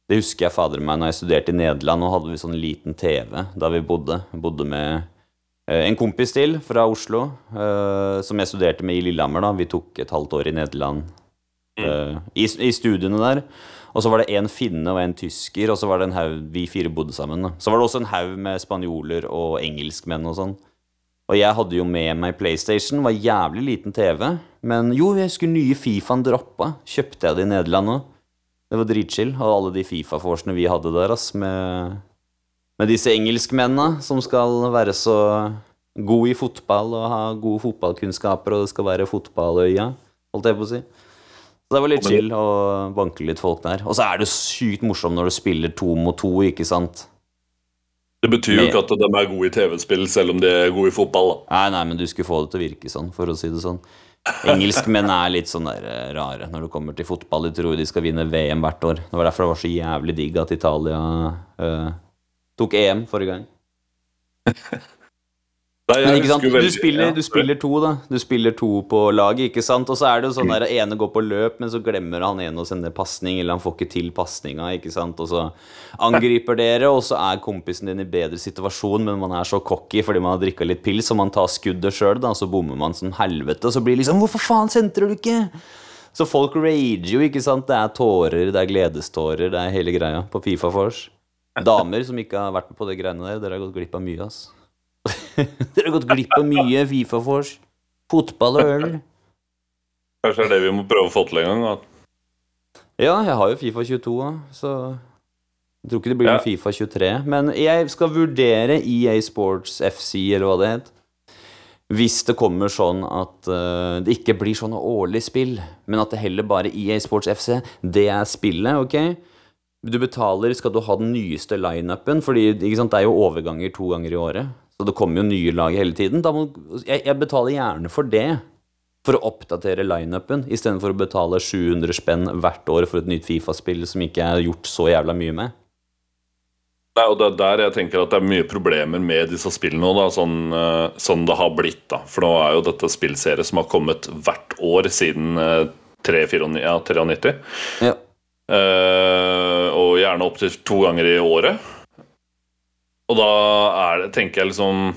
Det husker jeg fader meg når jeg studerte i Nederland, og hadde vi sånn liten TV da vi bodde. Jeg bodde med eh, en kompis til fra Oslo, eh, som jeg studerte med i Lillehammer. da Vi tok et halvt år i Nederland eh, i, i studiene der. Og så var det en finne og en tysker, og så var det en haug Vi fire bodde sammen. da Så var det også en haug med spanjoler og engelskmenn og sånn. Og jeg hadde jo med meg PlayStation, var jævlig liten TV. Men jo, jeg husker nye Fifaen droppa. Kjøpte jeg det i Nederland òg. Det var dritchill. Og alle de Fifa-vorsene vi hadde der, ass, med, med disse engelskmennene som skal være så gode i fotball og ha gode fotballkunnskaper, og det skal være fotballøya, holdt jeg på å si. Så det var litt chill å banke litt folk der. Og så er det sykt morsomt når du spiller to mot to, ikke sant? Det betyr jo ikke at de er gode i TV-spill, selv om de er gode i fotball. da. Nei, nei, men du skulle få det til å virke sånn, for å si det sånn. Engelskmenn er litt sånn der eh, rare når det kommer til fotball. De tror de skal vinne VM hvert år. Det var derfor det var så jævlig digg at Italia uh, tok EM forrige gang. (laughs) Nei, Men ikke sant, du spiller, du spiller to, da. Du spiller to på laget, ikke sant. Og så er det jo sånn der ene går på løp, men så glemmer han ene å sende pasning, eller han får ikke til pasninga, ikke sant. Og så angriper dere, og så er kompisen din i bedre situasjon, men man er så cocky fordi man har drikka litt pils, og man tar skuddet sjøl, da, så bommer man som helvete, og så blir det liksom Hvorfor faen sentrer du ikke? Så folk rager jo, ikke sant. Det er tårer, det er gledestårer, det er hele greia på Fifa Force. Damer som ikke har vært med på de greiene der, dere har gått glipp av mye, ass. (laughs) Dere har gått glipp av mye Fifa-vors, Fotball og øl. Kanskje det er det vi må prøve å få til en gang. da. Ja, jeg har jo Fifa 22 så jeg tror ikke det blir Ja. Fifa 23. Men jeg skal vurdere EA Sports FC, eller hva det het. Hvis det kommer sånn at uh, det ikke blir sånne årlige spill, men at det heller bare EA Sports FC, det er spillet, ok? Du betaler, skal du ha den nyeste lineupen, fordi sant, det er jo overganger to ganger i året. Så det kommer jo nye lag hele tiden. Da må, jeg, jeg betaler gjerne for det. For å oppdatere lineupen, istedenfor å betale 700 spenn hvert år for et nytt Fifa-spill som ikke er gjort så jævla mye med. Nei, og det er der jeg tenker at det er mye problemer med disse spillene nå, da, sånn, eh, sånn det har blitt. da. For nå er jo dette spillserie som har kommet hvert år siden eh, 3-94, ja, 93. Ja. Uh, og gjerne opptil to ganger i året. Og da er det, tenker jeg liksom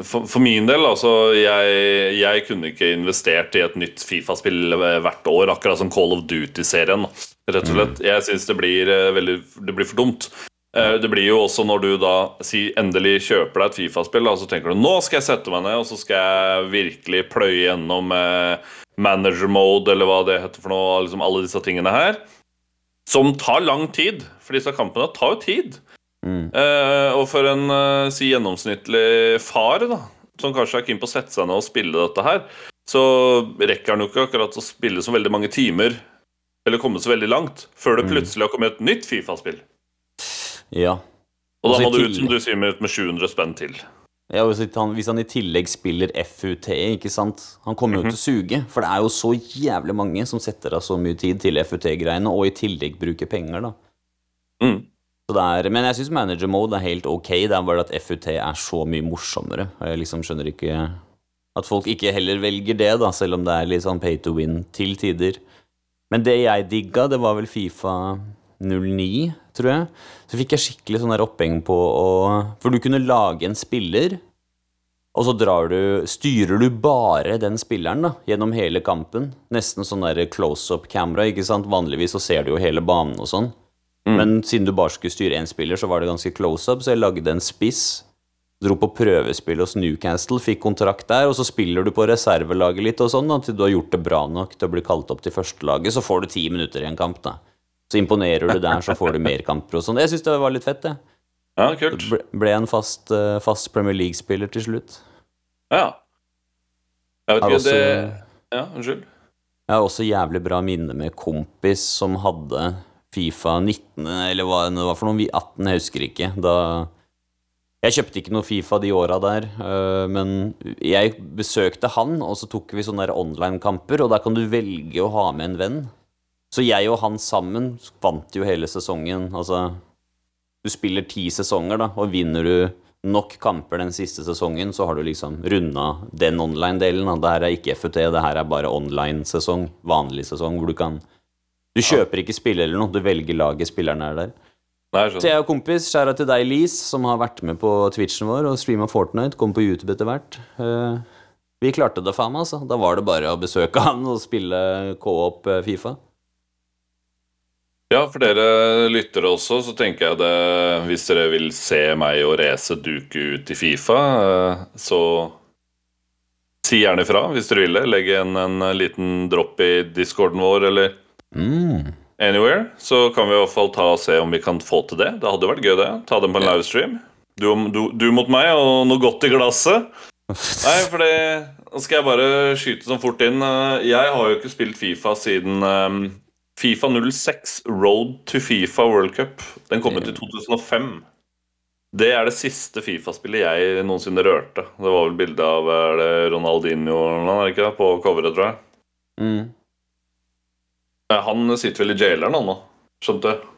For, for min del, altså jeg, jeg kunne ikke investert i et nytt Fifa-spill hvert år, akkurat som Call of Duty-serien. Rett og slett. Jeg syns det, blir, eh, veldig- det blir for dumt. Eh, Det blir jo også når du da si, endelig kjøper deg et Fifa-spill, så tenker du nå skal jeg sette meg ned og så skal jeg virkelig pløye gjennom eh, manager mode, eller hva det heter for noe, liksom alle disse tingene her. Som tar lang tid, for disse kampene tar jo tid. Mm. Eh, og for en eh, si gjennomsnittlig far, da, som kanskje er keen på å sette seg ned og spille dette her, så rekker han jo ikke akkurat å spille så veldig mange timer, eller komme så veldig langt, før det Mm. plutselig har kommet et nytt Fifa-spill. Ja. Og da må du ut, som du sier, med, ut med 700 spenn til. ja hvis, han, hvis han i tillegg spiller FUT, ikke sant Han kommer jo til å suge, for det er jo så jævlig mange som setter av så mye tid til FUT-greiene, og i tillegg bruker penger, da. Mm. Er, men jeg syns manager mode er helt ok. Det er bare at FUT er så mye morsommere. Og jeg liksom skjønner ikke at folk ikke heller velger det, da, selv om det er litt sånn pay to win til tider. Men det jeg digga, det var vel Fifa 09, tror jeg. Så fikk jeg skikkelig sånn der oppheng på å For du kunne lage en spiller, og så drar du Styrer du bare den spilleren da, gjennom hele kampen. Nesten sånn der close-up-camera, ikke sant. Vanligvis så ser du jo hele banen og sånn. Men siden du bare skulle styre én spiller, så var det ganske close-up, så jeg lagde en spiss. Dro på prøvespill hos Newcastle, fikk kontrakt der, og så spiller du på reservelaget litt og sånn, til du har gjort det bra nok til å bli kalt opp til førstelaget, så får du ti minutter i en kamp, da. Så imponerer du der, så får du mer kamper og sånn. Jeg syns det var litt fett, det. Ja, kult. Ble, ble en fast, eh, fast Premier League-spiller til slutt. Ja. Jeg vet ikke, også, det Ja, unnskyld. jeg har også jævlig bra minne med kompis som hadde Fifa 19, eller hva det var for noe, vi- 18, jeg husker ikke. Da Jeg kjøpte ikke noe Fifa de åra der, øh, men jeg besøkte han, og så tok vi sånne online-kamper, og der kan du velge å ha med en venn. Så jeg og han sammen vant jo hele sesongen. Altså Du spiller ti sesonger, da, og vinner du nok kamper den siste sesongen, så har du liksom runda den online-delen. Det her er ikke FUT, det her er bare online-sesong. Vanlig sesong, hvor du kan Du kjøper ikke spiller eller noe, du velger laget spillerne er der. Nei, jeg Så jeg og kompis, skjæra til deg, Lise, som har vært med på Twitchen vår og streama Fortnite, kom på YouTube etter hvert. Eh, vi klarte det faen meg, altså. Da var det bare å besøke han og spille co-op eh, Fifa. Ja, for dere lyttere også, så tenker jeg det Hvis dere vil se meg og Race duke ut i Fifa, eh, så si gjerne ifra hvis dere vil det. Legg en eh, liten dropp i discorden vår eller Mm. anywhere. Så kan vi i hvert fall ta og se om vi kan få til det. Det hadde vært gøy, det. Ta dem på en livestream. Du, du, du mot meg og noe godt i glasset. (laughs) Nei, for det skal jeg bare skyte sånn fort inn. Eh, Jeg har jo ikke spilt Fifa siden um, Fifa 06 Road to Fifa World Cup. Den kom ut i 2005. Det er det siste Fifa-spillet jeg noensinne rørte. Det var vel bilde av Ronaldinho eller noe, ikke det, på coveret, tror jeg. Mm. Eh, Han sitter vel i jaileren, han nå. Skjønte jeg. (laughs)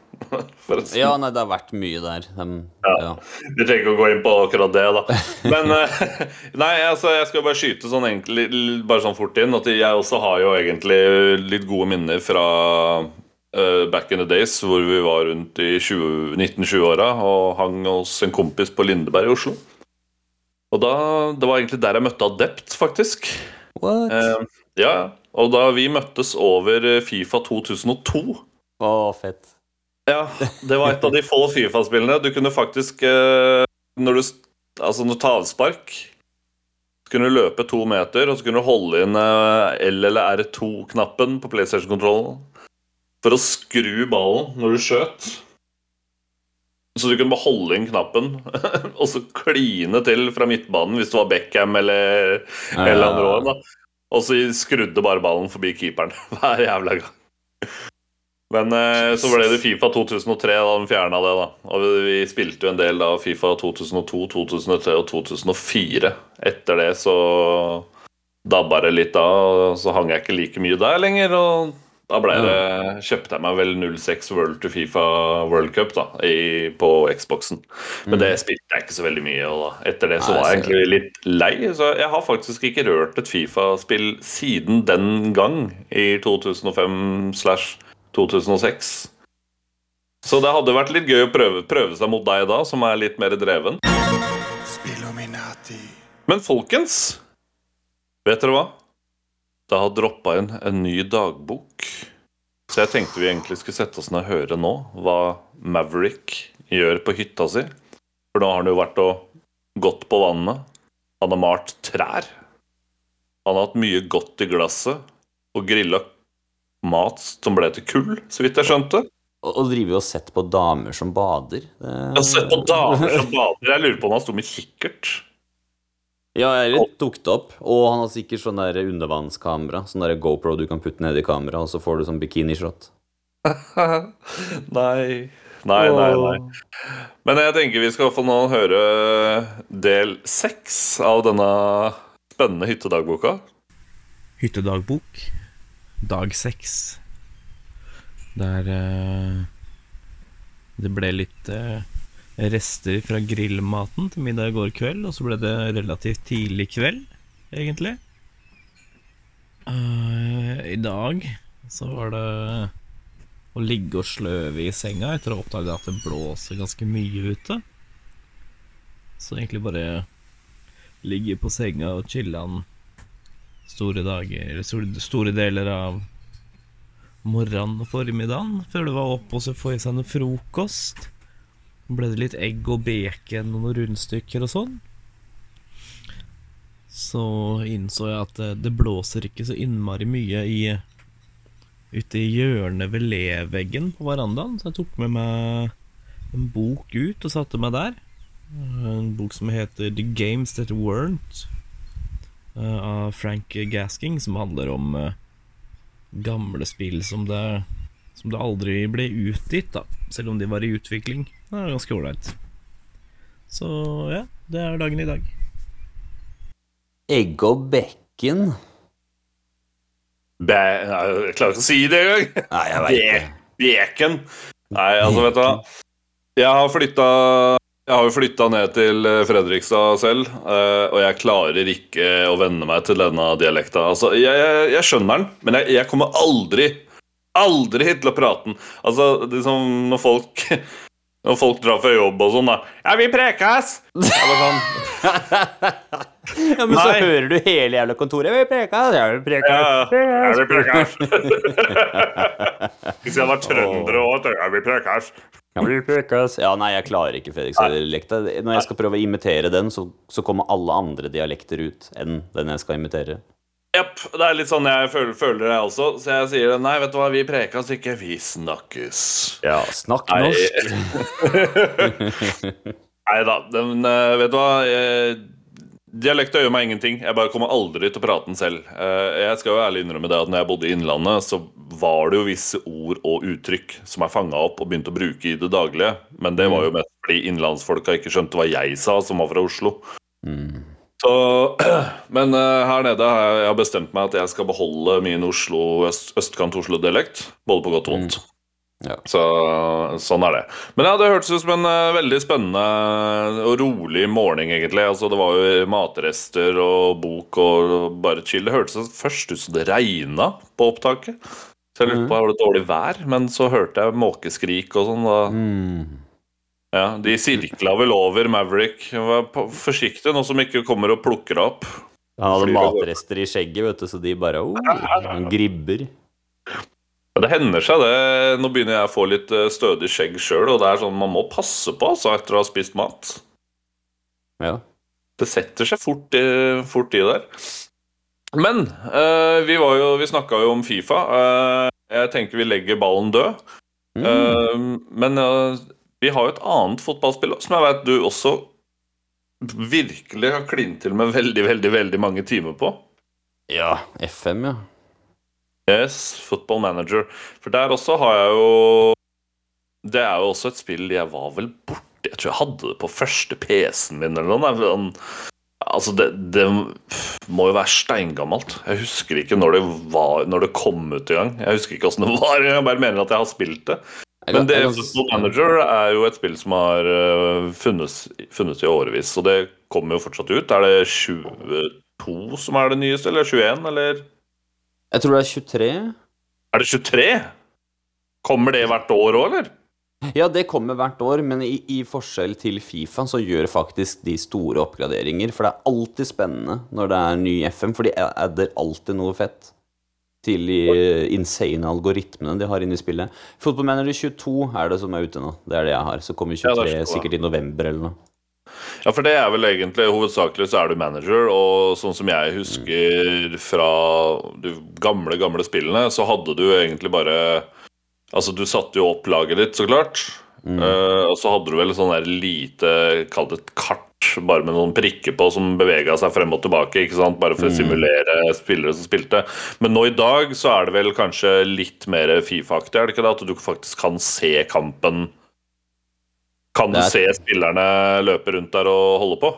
Ja, nei, det har vært mye der. Dem- Ja. ja. Vi trenger ikke å gå inn på akkurat det, da. Men eh, (laughs) Nei, altså, jeg skal bare skyte sånn egentlig Bare sånn fort inn at jeg også har jo egentlig litt gode minner fra uh, back in the days hvor vi var rundt i 20 1920-åra og hang hos en kompis på Lindeberg i Oslo. Og da, Det var egentlig der jeg møtte Adept, faktisk. What? Ja, ja, Og da vi møttes over eh, Fifa 2002 Å, fett. ja, det var et av de få Fifa-spillene. Du kunne faktisk eh, Når du Altså, når tavspark Så kunne du løpe to meter, og så kunne du holde inn eh, L- eller R2-knappen på PlayStation-kontrollen for å skru ballen når du skjøt. Så du kunne bare holde inn knappen (laughs) og så kline til fra midtbanen hvis det var Beckham eller eller andre år, da. Og så skrudde bare ballen forbi keeperen (laughs) hver jævla gang. Men eh, så ble det Fifa 2003 da de fjerna det. da Og vi, spilte jo en del av Fifa 2002, 2003 og 2004. Etter det så dabba det litt da, og så hang jeg ikke like mye der lenger. Og da det, kjøpte jeg meg vel 06 World to Fifa World Cup da i, på Xboxen. Men det spilte er ikke så veldig mye. Og da. Etter det så var jeg egentlig litt lei. Så jeg har faktisk ikke rørt et Fifa-spill siden den gang, i 2005 slash 2006. Så det hadde vært litt gøy å prøve, prøve seg mot deg da, som er litt mer dreven. Men folkens, vet dere hva? Det har droppa inn en ny dagbok. Så jeg tenkte vi egentlig skulle sette oss ned og høre nå hva Maverick gjør på hytta si. For da har han jo vært og gått på vannet. Han har malt trær. Han har hatt mye godt i glasset og grilla mat som ble til kull, så vidt jeg skjønte. Og, driver jo og sett på damer som bader. Ja, sett på damer som bader. Jeg lurer på om han sto med kikkert. Ja, eller tok det opp. Og han har sikkert sånn der undervannskamera. Sånn der GoPro du kan putte ned i kamera, og så får du sånn bikinishot. (laughs) nei. Nei, nei, nei. Men jeg tenker vi skal få nå høre del seks av denne spennende hyttedagboka. Hyttedagbok, dag seks. Der eh, det ble litt eh, rester fra grillmaten til middag i går kveld, og så ble det relativt tidlig kveld, egentlig. Eh, I dag så var det å ligge og sløve i senga etter å ha oppdaga at det blåser ganske mye ute. Så egentlig bare ligge på senga og chille'n store dager, store, deler av morgenen og formiddagen, før det var oppe og så få i seg noe frokost. Ble det litt egg og bacon og noen rundstykker og sånn. Så innså jeg at det, det blåser ikke så innmari mye i ute i hjørnet ved leveggen på verandaen, så jeg tok med meg en bok ut og satte meg der. En bok som heter The Games That Weren't, eh, av Frank Gasking, som handler om eh, gamle spill som det, som det aldri ble utgitt, da, selv om de var i utvikling. Det er ganske ålreit. Så ja, det er dagen i dag. Egg og bacon? Bæ Jeg klarer ikke å si det engang. Nei, jeg veit Be- det. Nei, altså, vet du hva. Jeg har flytta jeg har jo flytta ned til eh, Fredrikstad selv, eh, og jeg klarer ikke å venne meg til denne dialekta. Altså, jeg, jeg, jeg skjønner den, men jeg, jeg kommer aldri, aldri til å prate den. Altså, det er som når folk (laughs) Når folk drar fra jobb og sånn, da. 'Ja, vi prekes!' (laughs) Jeg bare sånn, (laughs) Ja, men så hører du hele jævla kontoret. Vi preker, ja, vi preker. Ja, er vi prekes. Hvis jeg var trønder òg, er vi prekes. Ja, vi prekes. Ja, nei, jeg klarer ikke Fredrikstad-dialekta. Når jeg skal prøve å imitere den, så, så kommer alle andre dialekter ut enn den jeg skal imitere. Jepp. Det er litt sånn jeg føler, føler det også. Så jeg sier nei, vet du hva, vi prekas ikke, vi snakkes. Ja, snakk norsk. (laughs) Nei da, men eh, vet du hva eh, Dialekta gjør meg ingenting. Jeg bare kommer aldri til å prate den selv. Eh, Jeg skal jo ærlig innrømme det at når jeg bodde i Innlandet, så var det jo visse ord og uttrykk som jeg fanga opp og begynte å bruke i det daglige. Men det var jo mest fordi innlandsfolka ikke skjønte hva jeg sa, som var fra Oslo. Mm. Så, (clears throat) men eh, her nede har jeg, bestemt meg at jeg skal beholde min Oslo, øst, østkant Oslo-dialekt. Både på godt og vondt. Ja. Så sånn er det. Men ja, det hørtes ut som en uh, veldig spennende og rolig morgen, egentlig. Altså, det var jo matrester og bok og bare chill. Det hørtes først ut som det regna på opptaket. Så jeg lurte på var det dårlig vær, men så hørte jeg måkeskrik og sånn. Mm. Ja, De sirkla vel over Maverick. Vær forsiktig nå som ikke kommer og plukker deg opp. Han hadde matrester i skjegget, vet du, så de bare oh, Han gribber. Det hender seg det. Nå begynner jeg å få litt eh, stødig skjegg sjøl, og det er sånn man må passe på altså, etter å ha spist mat. Ja. Det setter seg fort fort i der. Men eh, vi, var jo, vi snakka jo om Fifa. Eh, jeg tenker vi legger ballen død. Mm. Eh, men eh, vi har jo et annet fotballspill som jeg vet du også virkelig har klint til med veldig, veldig, veldig mange timer på. ja. FM, ja. Yes, Football Manager. For der også har jeg jo Det er jo også et spill jeg var vel borte Jeg tror jeg hadde det på første PC-en min eller noe. Altså, det, det må jo være steingammelt. Jeg husker ikke når det, var, når det kom ut engang. Jeg husker ikke åssen det var. Jeg bare mener at jeg har spilt det. Men det, Football Manager er jo et spill som har uh, funnes, funnes i årevis, og det kommer jo fortsatt ut. Er det 22 som er det nyeste, eller 21, eller Jeg tror det er 23. Er det 23? Kommer det hvert år òg, eller? Ja, det kommer hvert år, men i, i forskjell til Fifa så gjør faktisk de store oppgraderinger. For det er alltid spennende når det er ny FM, for de adder alltid noe fett til de insane algoritmene de har inne i spillet. Football Manager 22 er det som er ute nå. Det er det jeg har. Så kommer 23 det er så sikkert i november eller noe. Ja, for det er vel egentlig hovedsakelig så er du manager, og sånn som jeg husker fra de gamle, gamle spillene, så hadde du egentlig bare Altså, du satte jo opp laget ditt, så klart. Eh, og så hadde du vel sånn der lite Kall det et kart, bare med noen prikker på, som bevega seg frem og tilbake. ikke sant? Bare for å simulere spillere som spilte. Men nå i dag så er det vel kanskje litt mer Fifa-aktig, er det ikke det? At du faktisk kan se kampen Kan du er- se spillerne løpe rundt der og holde på?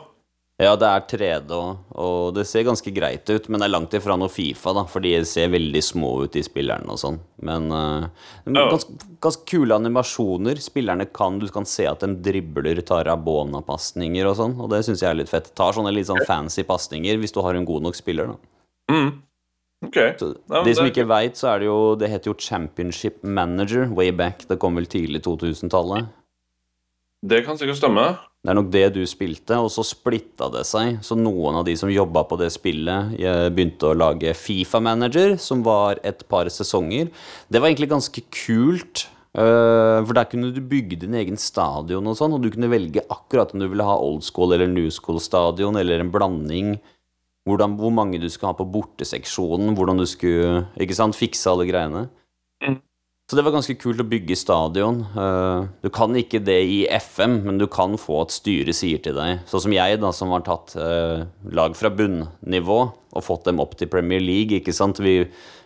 Ja, det er 3D og det ser ganske greit ut. Men det er langt ifra noe Fifa, da, for de ser veldig små ut, de spillerne og sånn. Men uh, ganske, ganske kule animasjoner. Spillerne kan Du kan se at de dribler, tar Rabona-pasninger og sånn, og det syns jeg er litt fett. Tar sånne litt sånn fancy pasninger hvis du har en god nok spiller, da. Mm. Ok. Så de som ikke veit, så er det jo Det heter jo Championship Manager way back. Det kom vel tidlig 2000-tallet. Det kan sikkert stemme. Det er nok det du spilte, og så splitta det seg. Så noen av de som jobba på det spillet, eh, begynte å lage Fifa Manager, som var et par sesonger. Det var egentlig ganske kult. eh, For der kunne du bygge din egen stadion og sånn, og du kunne velge akkurat om du ville ha old school eller new school stadion, eller en blanding. Hvordan, hvor mange du skulle ha på borteseksjonen, hvordan du skulle ikke sant, fikse alle greiene. Mm. Så det var ganske kult å bygge stadion. Eh, Du kan ikke det i FM, men du kan få at styret sier til deg, sånn som jeg, da, som har tatt eh, lag fra bunnivå og fått dem opp til Premier League, ikke sant. Vi,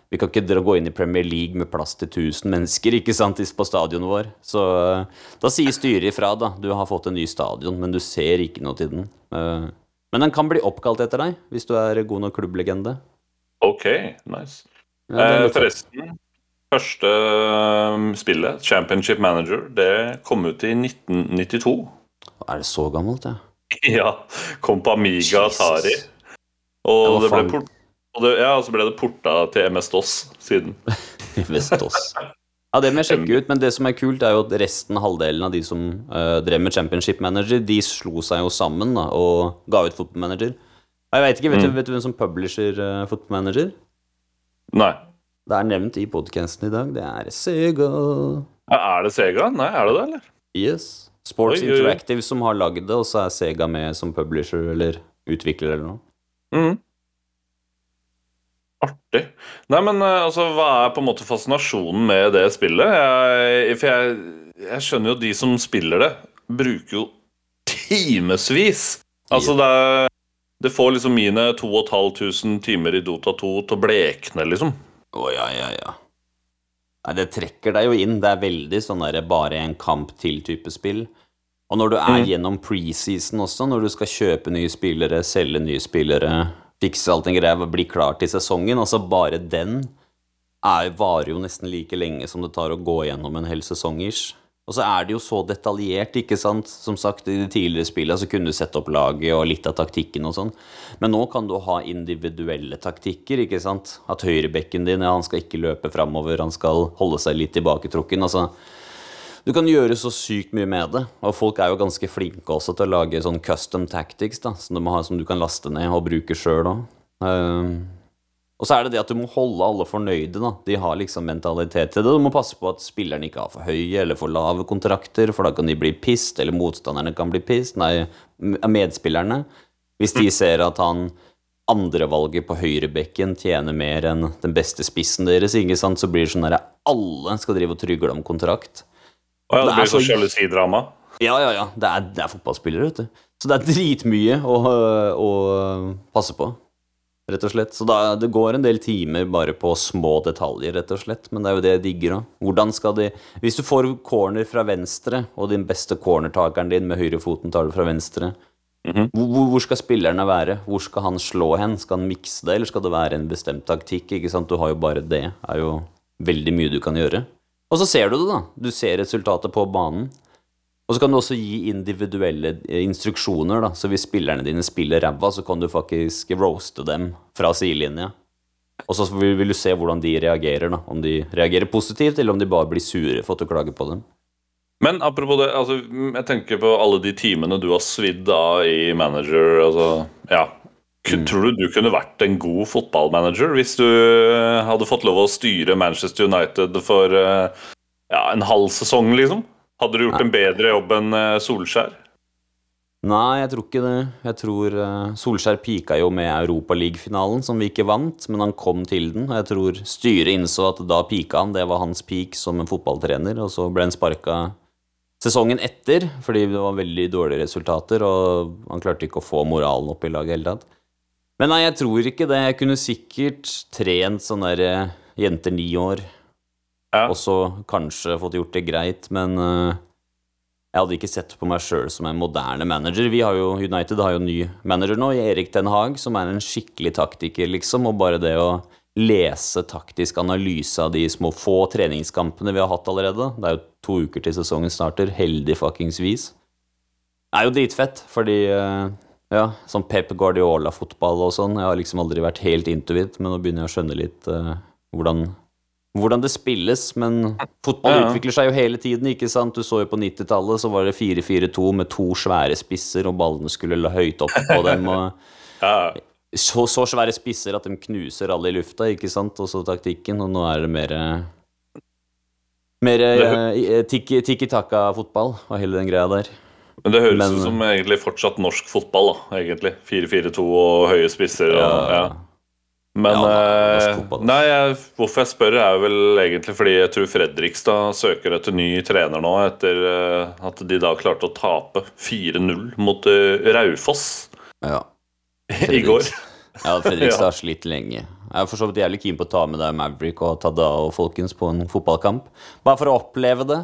vi kan ikke dra- gå inn i Premier League med plass til 1000 mennesker, ikke sant, på stadionet vår. Så eh, da sier styret ifra, da. Du har fått en ny stadion, men du ser ikke noe til den. Men den kan bli oppkalt etter deg, hvis du er god nok klubblegende. Ok, nice. Ja, eh, forresten, første eh, spillet, Championship Manager, det kom ut i 1992. Er det så gammelt, det? (laughs) Ja, kom på Amiga Jesus. Atari. Og det, det ble, og det, ja, så ble det porta til MS-DOS siden. (laughs) Vestås. Ja, det må jeg sjekke ut, men det som er kult, er jo at resten halvdelen av de som uh, drev med Championship Manager, de slo seg jo sammen da, og ga ut Football Manager. Jeg vet ikke, vet, du, Mm. vet du hvem som publisher uh, Football Manager? Nei. Det er nevnt i podcasten i dag. Det er Sega. Ja, Er det Sega? Nei, er det det, eller? Yes. Sports Oi. Interactive som har lagd det, og så er Sega med som publisher eller utvikler eller noe. Mm. Artig. Nei, men eh, altså, hva er på en måte fascinasjonen med det spillet? Jeg, for jeg, jeg skjønner jo de som spiller det, bruker jo timevis. Altså, det, er, det får liksom mine 2500 timer i Dota 2 til å blekne, liksom. Å, ja, ja, ja. Nei, det trekker deg jo inn. Det er veldig sånn der bare en kamp til-type spill. Og når du er Mm. gjennom preseason også, når du skal kjøpe nye spillere, selge nye spillere, fikse alt en greie, bli klar til sesongen, altså bare den er, varer jo nesten like lenge som det tar å gå gjennom en hel sesong ish. Og så er det jo så detaljert, ikke sant. Som sagt, i de tidligere spillene så kunne du sette opp laget og litt av taktikken og sånn. Men nå kan du ha individuelle taktikker, ikke sant. At høyrebekken din, ja, han skal ikke løpe framover, han skal holde seg litt tilbaketrukken. Altså, du kan gjøre så sykt mye med det. Og folk er jo ganske flinke også til å lage sånn custom tactics, da, som du, ha, som du kan laste ned og bruke sjøl òg. Og så er det det at du må holde alle fornøyde. da. De har liksom mentalitet til det. Du må passe på at spillerne ikke har for høye eller for lave kontrakter, for da kan de bli pissed, eller motstanderne kan bli pissed. Nei, medspillerne. Hvis de ser at han andrevalget på høyrebekken tjener mer enn den beste spissen deres, ikke sant, så blir det sånn at alle skal drive og trygle om kontrakt. Å ja, det Det blir så så- sjalusidrama. Ja, ja, ja. Det er, det er fotballspillere, vet du. Så det er dritmye å, å passe på, rett og slett. Så da, det går en del timer bare på små detaljer, rett og slett. Men det er jo det jeg digger òg. Hvordan skal de Hvis du får corner fra venstre, og din beste cornertakeren din med høyrefoten tar det fra venstre, mm hvor, hvor- hvor skal spillerne være? Hvor skal han slå hen? Skal han mikse det, eller skal det være en bestemt taktikk? Ikke sant? Du har jo bare det. Det er jo veldig mye du kan gjøre. Og så ser du det, da. Du ser resultatet på banen. Og så kan du også gi individuelle eh, instruksjoner, da. Så hvis spillerne dine spiller ræva, så kan du faktisk roaste dem fra sidelinja. Og så vil, vil du se hvordan de reagerer, da. Om de reagerer positivt, eller om de bare blir sure for at du klager på dem. Men apropos det, altså, jeg tenker på alle de timene du har svidd av i manager. Altså, ja. Tror du du kunne vært en god fotballmanager hvis du eh, hadde fått lov å styre Manchester United for eh, ja, en halv sesong, liksom? Hadde du gjort en bedre jobb enn eh, Solskjær? Nei, jeg tror ikke det. Jeg tror eh, Solskjær pika jo med Europaliga-finalen, som vi ikke vant, men han kom til den. Og jeg tror styret innså at da pika han, det var hans peak som en fotballtrener, og så ble han sparka sesongen etter fordi det var veldig dårlige resultater, og han klarte ikke å få moralen opp i laget i det hele tatt. Men nei, jeg tror ikke det. Jeg kunne sikkert trent sånn derre jenter ni år, Ja. og så kanskje fått gjort det greit, men uh, jeg hadde ikke sett på meg sjøl som en moderne manager. Vi har jo, United har jo ny manager nå, Erik Den Haag, som er en skikkelig taktiker, liksom. Og bare det å lese taktisk analyse av de små få treningskampene vi har hatt allerede Det er jo to uker til sesongen starter, heldig fuckings vis. Det er jo dritfett, fordi uh, Ja, sånn Pep Guardiola-fotball og sånn. Jeg har liksom aldri vært helt intuit, men nå begynner jeg å skjønne litt uh, hvordan, hvordan det spilles. Men fotball Ja. utvikler seg jo hele tiden, ikke sant. Du så jo på 90-tallet, så var det 4-4-2 med to svære spisser, og ballene skulle la høyt opp på dem. (laughs) Ja, så, så svære spisser at de knuser alle i lufta, ikke sant? Og så taktikken, og nå er det mer eh, Mer eh, tiki- tiki-taka-fotball og hele den greia der. Men det høres Men- ut som egentlig fortsatt norsk fotball, da, egentlig. 4-4-2 og høye spisser. Og, ja. Men Ja, da, eh, fotball. Nei, jeg, hvorfor jeg spør, er vel egentlig fordi jeg tror Fredrikstad søker etter ny trener nå, etter eh, at de da klarte å tape 4-0 mot eh, Raufoss Ja. (laughs) i går. Ja, Fredrikstad (laughs) Ja. har slitt lenge. Jeg er for så vidt jævlig keen på å ta med deg Maverick og Tada og folkens på en fotballkamp. Bare for å oppleve det.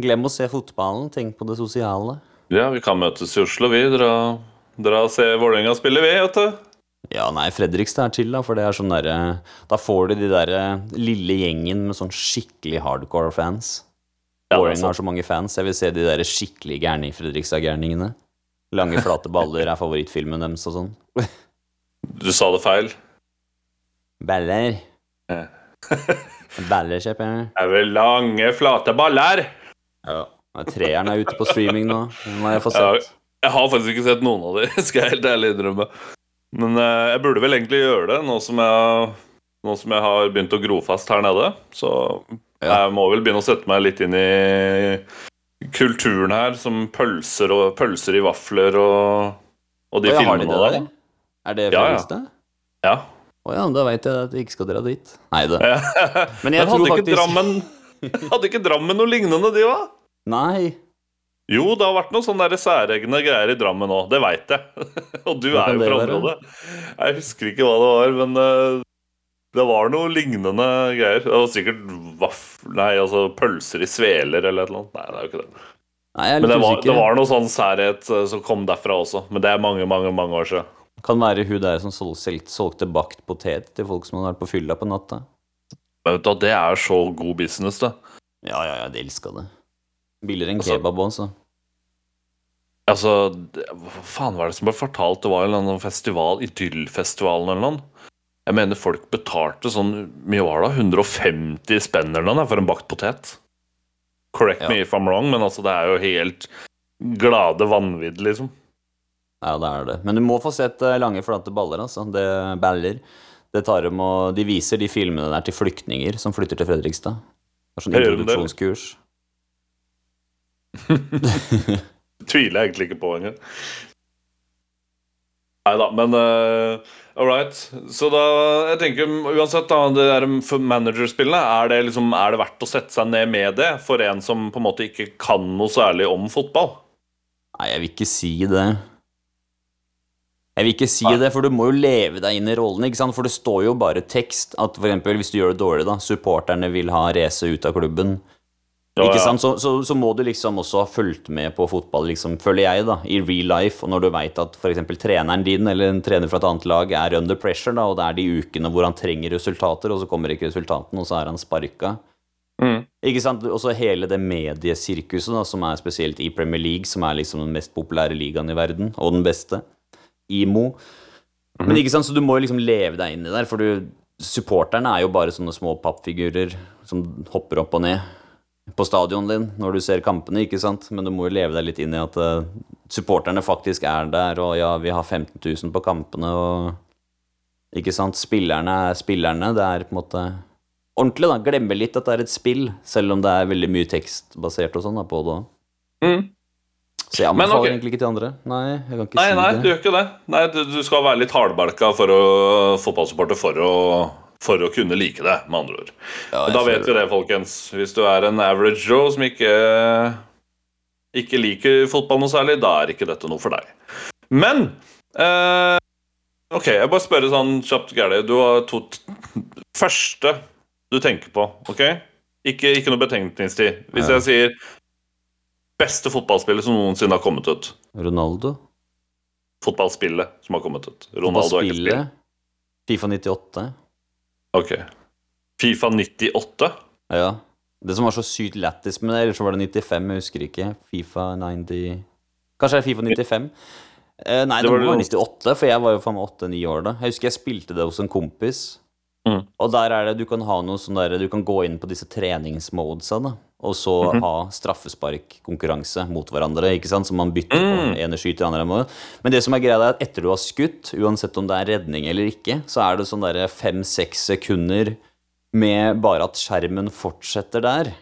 Glem å se fotballen, tenk på det sosiale. Ja, vi kan møtes i Oslo, vi. Dra, dra og se Vålerenga spille, vi, vet du. Ja, nei, Fredrikstad er chill, da, for det er sånn derre Da får du de derre lille gjengen med sånn skikkelig hardcore fans. Ja, er Vålerenga sant. har så mange fans. Jeg vil se de derre skikkelig gærne Fredrikstad-gærningene. Lange, flate baller er favorittfilmen deres og sånn. (laughs) Du sa det feil. Baller. (laughs) Baller, kjøper jeg. Det er vel lange, flate baller. Ja. Treeren er ute på streaming nå. Den har jeg fått Ja, sett. Jeg har faktisk ikke sett noen av de, (laughs) skal jeg helt ærlig innrømme. Men eh, jeg burde vel egentlig gjøre det, nå som jeg, nå som jeg har begynt å gro fast her nede. Så jeg må vel begynne å sette meg litt inn i kulturen her, som pølser og pølser i vafler og, og de og filmene de der. der? Er det Ja, ja. Ja. Å ja, da veit jeg at vi ikke skal dra dit. Nei da. Men jeg Men tror hadde ikke, faktisk Drammen, hadde ikke Drammen noe lignende, de òg? Nei. Jo, det har vært noen sånne særegne greier i Drammen òg, det veit jeg. (laughs) Og du er jo fra området. Jeg husker ikke hva det var, men eh, det var noe lignende greier. Det var sikkert vaff... Nei, altså pølser i sveler eller et eller annet. Nei, det er jo ikke det. Nei, jeg er Men det var, usikker. det var noe sånn særhet eh, som kom derfra også. Men det er mange, mange mange år siden. Kan være hun der som sol- solgte bakt potet til folk som hadde vært på fylla på natta. Men vet du, det er så god business, det. Ja, ja, ja, de elska det. Billigere enn Altså- kebab også. Altså, det, Hva faen var det som ble fortalt? Det var en eller annen festival, Idyllfestivalen eller noe. Jeg mener folk betalte sånn mye var det, 150 spenn eller noe for en bakt potet. Correct Ja. me if I'm wrong, men altså det er jo helt glade vanvidd, liksom. Ja, det er det. Men du må få sett eh, lange, flate baller, altså. Det baller. Det tar dem og De viser de filmene der til flyktninger som flytter til Fredrikstad. Det er sånn introduksjonskurs. (laughs) Tviler jeg egentlig ikke på engang. Nei da, men uh, all right. Så da Jeg tenker uansett, da, det der managerspillene, er det liksom Er det verdt å sette seg ned med det for en som på en måte ikke kan noe særlig om fotball? Nei, jeg vil ikke si det. Jeg vil ikke si Nei. det, for du må jo leve deg inn i rollen, ikke sant? For det står jo bare tekst at for eksempel hvis du gjør det dårlig, da, supporterne vil ha race ut av klubben. Ja, ikke sant? Så, så, så må du liksom også ha fulgt med på fotball, liksom, føler jeg, da, i real life. Og når du veit at f.eks. treneren din eller en trener fra et annet lag er under pressure, da, og det er de ukene hvor han trenger resultater, og så kommer ikke resultatene, og så er han sparka. Mm. Ikke sant? Også hele det mediesirkuset da, som er spesielt i Premier League, som er liksom den mest populære ligaen i verden, og den beste. IMO. Men ikke sant, så du må jo liksom leve deg inn i der, for du, supporterne er jo bare sånne små pappfigurer som hopper opp og ned på stadionet din når du ser kampene, ikke sant? Men du må jo leve deg litt inn i at uh, supporterne faktisk er der, og ja, vi har 15 000 på kampene, og ikke sant? Spillerne er spillerne, det er på en måte ordentlig, da. Glemme litt at det er et spill, selv om det er veldig mye tekstbasert og sånn på det òg. Mm. Så jeg anbefaler okay. egentlig ikke til andre. Nei, jeg kan ikke Nei, si nei, du gjør ikke det. Nei, du, du skal være litt hardbalka for å fotballsupporter for å, for å kunne like det, med andre ord. Ja, da vet vi det, folkens. Hvis du er en average Joe som ikke, ikke liker fotball noe særlig, da er ikke dette noe for deg. Men eh, OK, jeg bare spør sånn kjapt, Gærlig. Du har to Første du tenker på, OK? Ikke, ikke noe betenkningstid. Hvis jeg sier beste fotballspiller som noensinne har kommet ut. Ronaldo. Fotballspillet som har kommet ut. Ronaldo er. Fifa 98. Ok. Fifa 98? Ja. Det som var så sykt lættis med det, eller så var det 95, jeg husker ikke. Fifa 90 Kanskje det er Fifa 95. Eh, nei, Det det, var må 98, for jeg var jo faen meg 8-9 år da. Jeg husker jeg spilte det hos en kompis. Mm. Og der er det, du kan ha noe sånn der, du kan gå inn på disse treningsmodesa, da. Og så Mhm. ha straffesparkkonkurranse mot hverandre, ikke sant. Så man bytter Mm. på ene skyter, andre Måte. Men det som er greia, er at etter du har skutt, uansett om det er redning eller ikke, så er det sånn fem-seks sekunder med bare at skjermen fortsetter der.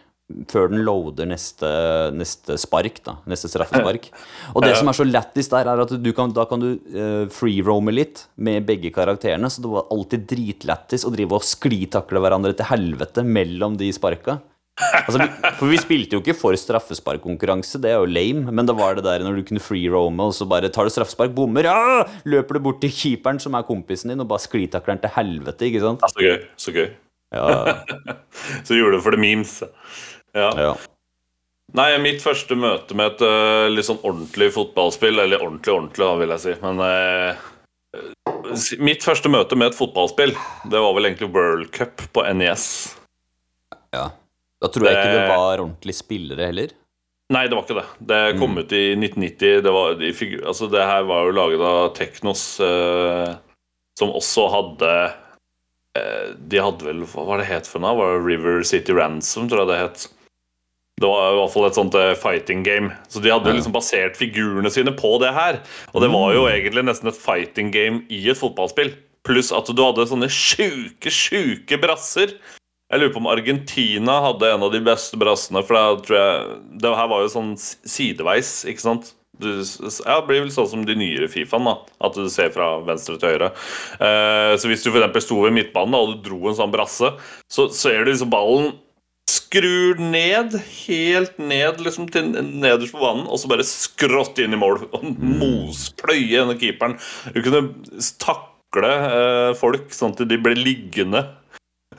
Før den loader neste, neste spark, da. Neste straffespark. (laughs) Og det som er så lættis der, er at du kan, da kan du uh, free-roame litt med begge karakterene. Så det var alltid dritlættis å drive og sklitakle hverandre til helvete mellom de sparka. Altså, for vi spilte jo ikke for straffesparkkonkurranse, det er jo lame, men det var det der når du kunne free-roame, og så bare tar du straffespark, bommer, ja! løper du bort til keeperen, som er kompisen din, og bare sklitakler den til helvete, ikke sant? Ja, så gøy. Så gøy. Ja, (laughs) Så gjorde det for the memes. Ja. ja. Nei, mitt første møte med et uh, litt sånn ordentlig fotballspill Eller ordentlig, ordentlig, da, vil jeg si. Men uh, mitt første møte med et fotballspill, det var vel egentlig World Cup på NES. ja. Da tror jeg ikke det Det- var ordentlige spillere heller. Nei, det var ikke det. Det kom Mm. ut i 1990. Det, var, altså, det her var jo laget av Teknos, eh, som også hadde eh, De hadde vel Hva var det het for noe? Var det River City Ransom, tror jeg det het. Det var i hvert fall et sånt eh, fighting game. Så de hadde liksom basert figurene sine på det her. Og det var jo Mm. egentlig nesten et fighting game i et fotballspill. Pluss at du hadde sånne sjuke, sjuke brasser. Jeg lurer på om Argentina hadde en av de beste brassene. For da tror jeg Det her var jo sånn sideveis, ikke sant? Du, ja, det blir vel sånn som de nyere Fifaen, da. At du ser fra venstre til høyre. Eh, så hvis du eksempel sto ved midtbanen og du dro en sånn brasse, så ser du liksom ballen skrur ned, helt ned liksom til nederst på banen, og så bare skrått inn i mål. (laughs) Og mospløye denne keeperen. Du kunne takle eh, folk sånn at de ble liggende.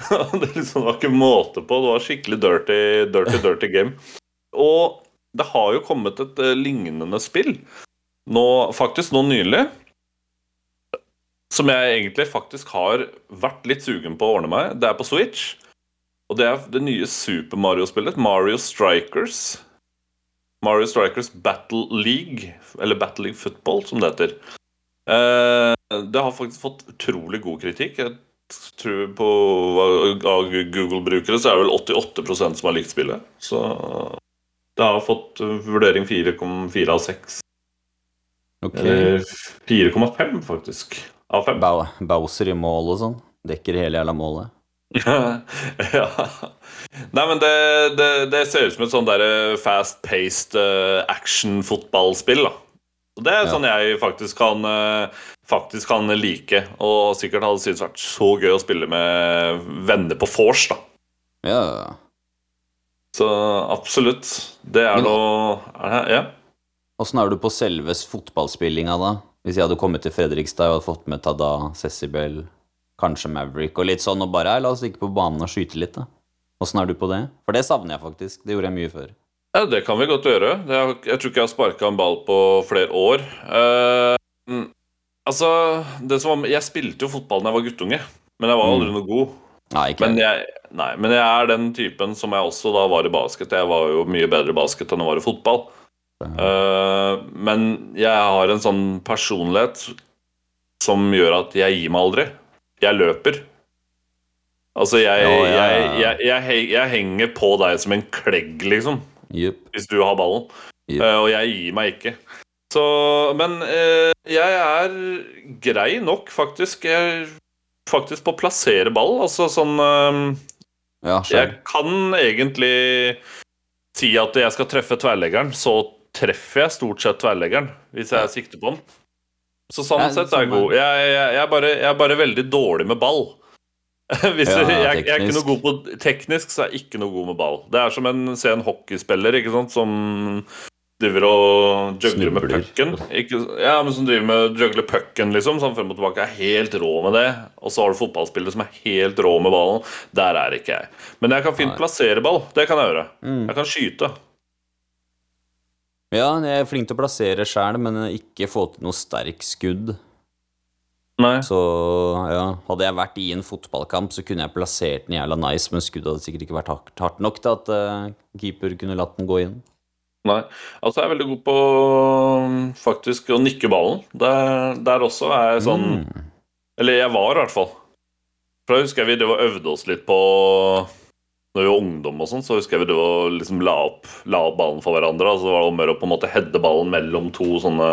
(laughs) det liksom var ikke måte på. Det var skikkelig dirty, dirty, dirty game. Og det har jo kommet et eh, lignende spill, nå, faktisk nå nylig, som jeg egentlig faktisk har vært litt sugen på å ordne meg. Det er på Switch. Og det er det nye Super Mario-spillet, Mario Strikers. Mario Strikers Battle League, eller Battle League Football, som det heter. Eh, det har faktisk fått utrolig god kritikk. Jeg tror på Av Google-brukere så er det vel 88% som har likt spillet. Så det har fått eh, vurdering 4,4 av 6. Ok. Eller 4,5, faktisk. Av 5. Bowser i mål og sånn. Dekker hele jævla målet. (laughs) ja. Nei, men det, det, det ser ut som et sånn der fast-paced uh, action-fotballspill. da. Og Det er Ja. sånn jeg faktisk kan, eh, faktisk kan like, og sikkert hadde syntes vært så gøy å spille med venner på vors. da. Ja. Så absolutt. Det er noe Ja. Åssen er du på selve fotballspillinga, da? Hvis jeg hadde kommet til Fredrikstad og hadde fått med Tada, Cecibel, kanskje Maverick og litt sånn, og bare «Hei, la oss stikke på banen og skyte litt, da. Åssen er du på det? For det savner jeg faktisk. Det gjorde jeg mye før. Ja, Det kan vi godt gjøre. Jeg tror ikke jeg har sparka en ball på flere år. Mm, altså det som var, Jeg spilte jo fotball da jeg var guttunge, men jeg var aldri noe god. Nei, ikke Men jeg. nei, men jeg er den typen som jeg også da var i basket. Jeg var jo mye bedre i basket enn jeg var i fotball. Uh, men jeg har en sånn personlighet som gjør at jeg gir meg aldri. Jeg løper. Altså, jeg, Ja, ja, ja, jeg, jeg, jeg, he- jeg henger på deg som en klegg, liksom. Yep. Hvis du har ballen. Yep. Uh, og jeg gir meg ikke. Så Men eh, jeg er grei nok, faktisk. Jeg faktisk på å plassere ball. Altså sånn eh, Ja, jeg kan egentlig si at jeg skal treffe tverrleggeren, så treffer jeg stort sett tverrleggeren hvis jeg sikter på den. Så sånn jeg, sett er jeg god. Jeg, jeg, jeg, er bare, jeg er bare veldig dårlig med ball. (laughs) Hvis Ja, jeg, jeg, er ikke noe god på Teknisk så er jeg ikke noe god med ball. Det er som en, se en hockeyspiller ikke sant, som driver og juggler med pucken. Ja, men som driver med juggler pucken, liksom, sånn frem og tilbake. Er helt rå med det. Og så har du fotballspillere som er helt rå med ballen. Der er ikke jeg. Men jeg kan fint plassere ball. Det kan jeg gjøre. Mm. Jeg kan skyte. Ja, jeg er flink til å plassere sjæl, men ikke få til noe sterk skudd. Nei. Så ja, hadde jeg vært i en fotballkamp, så kunne jeg plassert den jævla nice, men skuddet hadde sikkert ikke vært hardt, hardt nok til at uh, keeper kunne latt den gå inn. Nei. Altså, jeg er veldig god på um, faktisk å nikke ballen. Der, der også er jeg sånn Mm. Eller jeg var, i hvert fall. For da husker jeg vi det var øvde oss litt på Når vi var ungdom og sånn, så husker jeg vi det var liksom la opp, la opp ballen for hverandre. Og så var det om å på en måte heade ballen mellom to sånne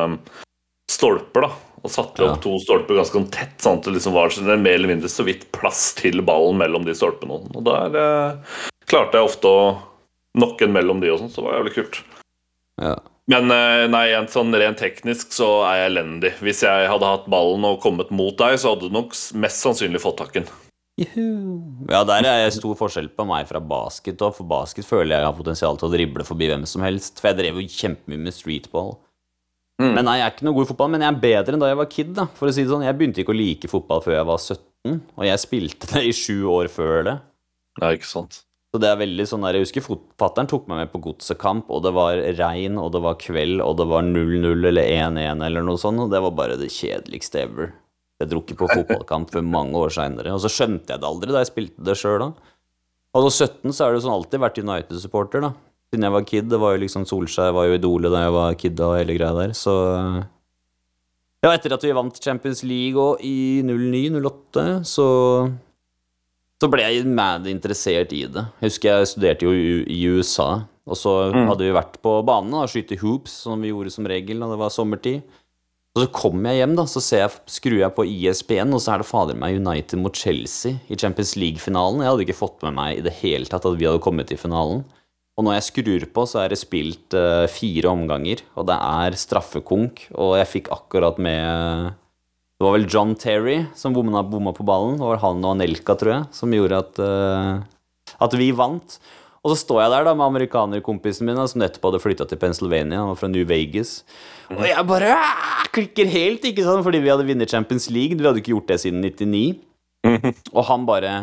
stolper, da. Og satte Ja. opp to stolper ganske sånn tett, sånn at det liksom var sånn, mer eller mindre så vidt plass til ballen mellom de stolpene. Og der eh, klarte jeg ofte å knocke en mellom de og sånn, så det var jævlig kult. Ja. Men eh, nei, sånn rent teknisk så er jeg elendig. Hvis jeg hadde hatt ballen og kommet mot deg, så hadde du nok mest sannsynlig fått takken. Juhu. Ja, der er det stor forskjell på meg fra basket. Og for basket føler jeg jeg har potensial til å drible forbi hvem som helst. For jeg drev jo kjempemye med streetball. Mm. Men nei, jeg er ikke noe god i fotball, men jeg er bedre enn da jeg var kid. da For å si det sånn, Jeg begynte ikke å like fotball før jeg var 17, og jeg spilte det i sju år før det. Ja, ikke sant? Så det er veldig sånn der, Jeg husker Fattern tok meg med på godsekamp, og det var regn, og det var kveld, og det var 0-0 eller 1-1 eller noe sånt, og det var bare det kjedeligste ever. Jeg dro ikke på fotballkamp før mange år seinere, og så skjønte jeg det aldri da jeg spilte det sjøl, da. Og så 17 så er det sånn alltid vært United-supporter, da. Siden jeg var kid. Det var jo liksom Solskjær var jo idolet da jeg var kid og hele greia der, så Ja, etter at vi vant Champions League og i 09-08, så så ble jeg mad interessert i det. Jeg husker jeg studerte jo i i USA, og så hadde vi vært på banen og skyte hoops, som vi gjorde som regel da det var sommertid. Og så kommer jeg hjem, da, så ser jeg, skrur jeg på E ISBN, og så er det fader meg United mot Chelsea i Champions League-finalen. Jeg hadde ikke fått med meg i det hele tatt at vi hadde kommet til finalen. Og når jeg skrur på, så er det spilt uh, fire omganger, og det er straffekonk, og jeg fikk akkurat med det var vel John Terry som bomma, bomma på ballen. Det var han og Anelka, tror jeg, som gjorde at, uh, at vi vant. Og så står jeg der da med amerikanerkompisen min som nettopp hadde flytta til Pennsylvania. Han var fra New Vegas. Og jeg bare ah, klikker helt, ikke sant, fordi vi hadde vunnet Champions League. Vi hadde ikke gjort det siden 99. (laughs) Og han bare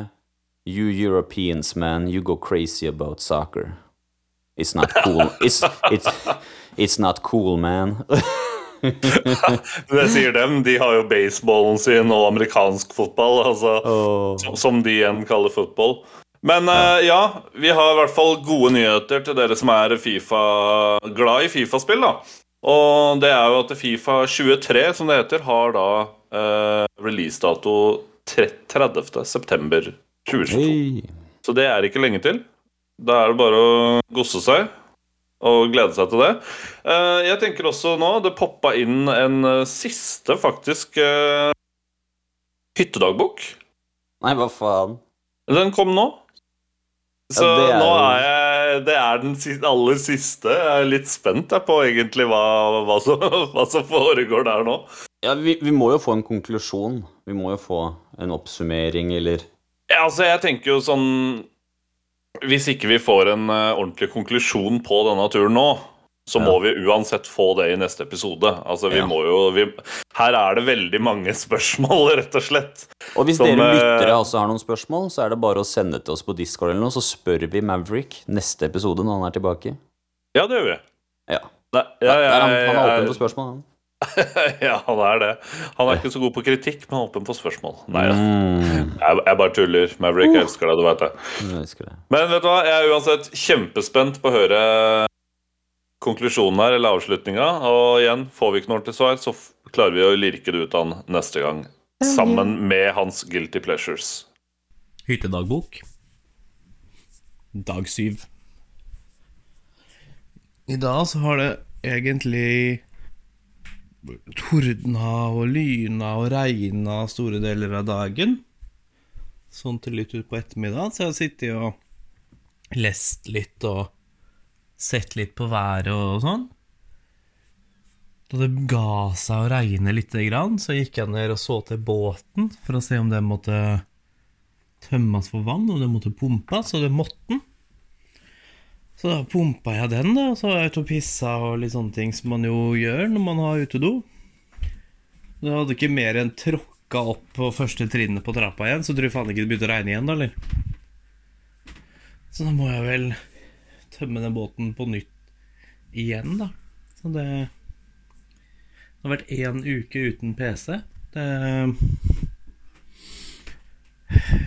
You Europeans, man, you go crazy about soccer. It's not cool. It's, it's, it's not cool, man. (laughs) Det sier dem. De har jo baseballen sin og amerikansk fotball, altså, oh. som- som de igjen kaller fotball. Men uh, ja, vi har i hvert fall gode nyheter til dere som er FIFA, glad i Fifa-spill. da. Og det er jo at Fifa 23, som det heter, har da uh, releasedato 30. september 2022. Hey. Så det er ikke lenge til. Da er det bare å gosse seg og glede seg til det. Eh, Jeg tenker også nå Det poppa inn en eh, siste, faktisk, eh, hyttedagbok. Nei, hva faen? Den kom nå. Så ja, er nå er jeg Det er den aller siste. Jeg er litt spent jeg, på egentlig hva, hva, som, (laughs) hva som foregår der nå. Ja, vi, vi må jo få en konklusjon. Vi må jo få en oppsummering, eller Ja, altså, jeg tenker jo sånn Hvis ikke vi får en eh, ordentlig konklusjon på denne turen nå, så Ja. må vi uansett få det i neste episode. Altså, vi Ja. må jo vi, Her er det veldig mange (laughs) spørsmål, rett og slett. Og hvis Som, dere eh, lyttere også har noen spørsmål, så er det bare å sende til oss på Discord eller noe, så spør vi Maverick neste episode når han er tilbake. Ja, det gjør vi. Ja. Nei, ja, Der er han, jeg- han er åpen jeg- for spørsmål, han. (laughs) ja, han er det. Han er ikke så god på kritikk, men åpen for spørsmål. Nei, Mm, jeg, jeg bare tuller. Maverick, jeg elsker deg, du vet det. jeg elsker det. Men vet du hva, jeg er uansett kjempespent på å høre konklusjonen her, eller avslutninga. Og igjen, får vi ikke noe ordentlig svar, så klarer vi å lirke det ut av han neste gang. Sammen med hans guilty pleasures. Hyttedagbok. Dag syv. I dag så har det egentlig tordna og lyna og regna store deler av dagen. Sånn til litt utpå ettermiddagen. Så jeg har sittet og lest litt og sett litt på været og sånn. Da det ga seg å regne lite grann, så gikk jeg ned og så til båten for å se om den måtte tømmes for vann, om den måtte pumpes, og det måtte den. Så da pumpa jeg den, da, så var jeg ute og pissa og litt sånne ting som man jo gjør når man har utedo. Du hadde ikke mer enn tråkka opp på første trinnet på trappa igjen, så tror jeg faen ikke det begynte å regne igjen, da, eller? Så da må jeg vel tømme den båten på nytt igjen, da. Så det Det har vært én uke uten PC. Det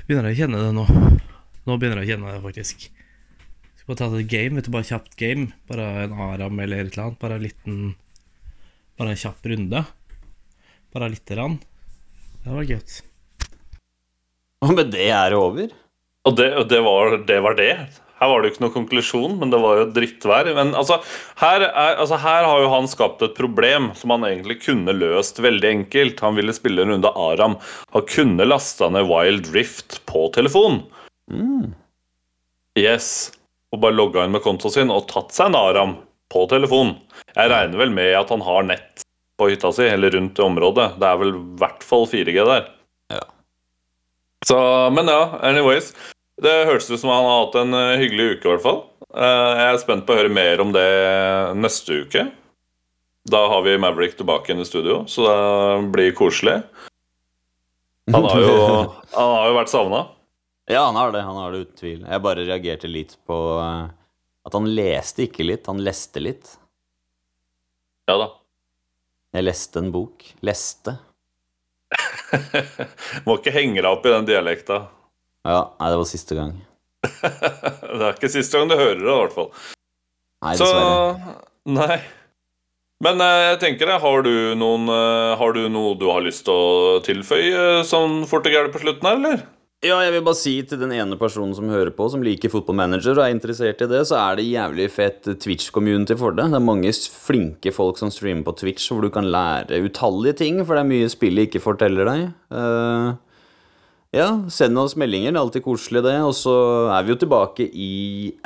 Begynner jeg å kjenne det nå. Nå begynner jeg å kjenne det, faktisk. Bare tatt et game, vet du, bare kjapt game. Bare en Aram eller et eller annet. Bare en liten Bare en kjapp runde. Bare lite grann. Det var gøy. Og med det er det over. Og det, og det, var, det var det. Her var det jo ikke noen konklusjon, men det var jo drittvær. Men altså her, er, altså her har jo han skapt et problem som han egentlig kunne løst veldig enkelt. Han ville spille en runde Aram. Han kunne lasta ned Wild Rift på telefon. Mm. Yes. Og bare logga inn med kontoen sin og tatt seg en Aram på telefon. Jeg regner vel med at han har nett på hytta si, eller rundt i området. Det er vel i hvert fall 4G der. Ja. Så, men ja, anyways. Det hørtes ut som han har hatt en eh, hyggelig uke, i hvert fall. Eh, jeg er spent på å høre mer om det neste uke. Da har vi Maverick tilbake inn i studio, så det blir koselig. Han har jo, (laughs) han har jo vært savna. Ja, han har det. Han har det uten tvil. Jeg bare reagerte litt på eh, at han leste ikke litt, han leste litt. Ja da. Jeg leste en bok. Leste. (laughs) Må ikke henge deg opp i den dialekta. Ja, nei, det var siste gang. (laughs) Det er ikke siste gang du hører det, i hvert fall. Nei, Så dessverre. Nei. Men eh, jeg tenker det, har du, noen, eh, har du noe du har lyst til å tilføye sånn fort og gærent på slutten her, eller? Ja, jeg vil bare si til den ene personen som hører på, som liker fotballmanager og er interessert i det, så er det jævlig fett Twitch-community for det. Det er mange flinke folk som streamer på Twitch, hvor du kan lære utallige ting, for det er mye spillet ikke forteller deg. Uh, ja, send oss meldinger, det er alltid koselig det. Og så er vi jo tilbake i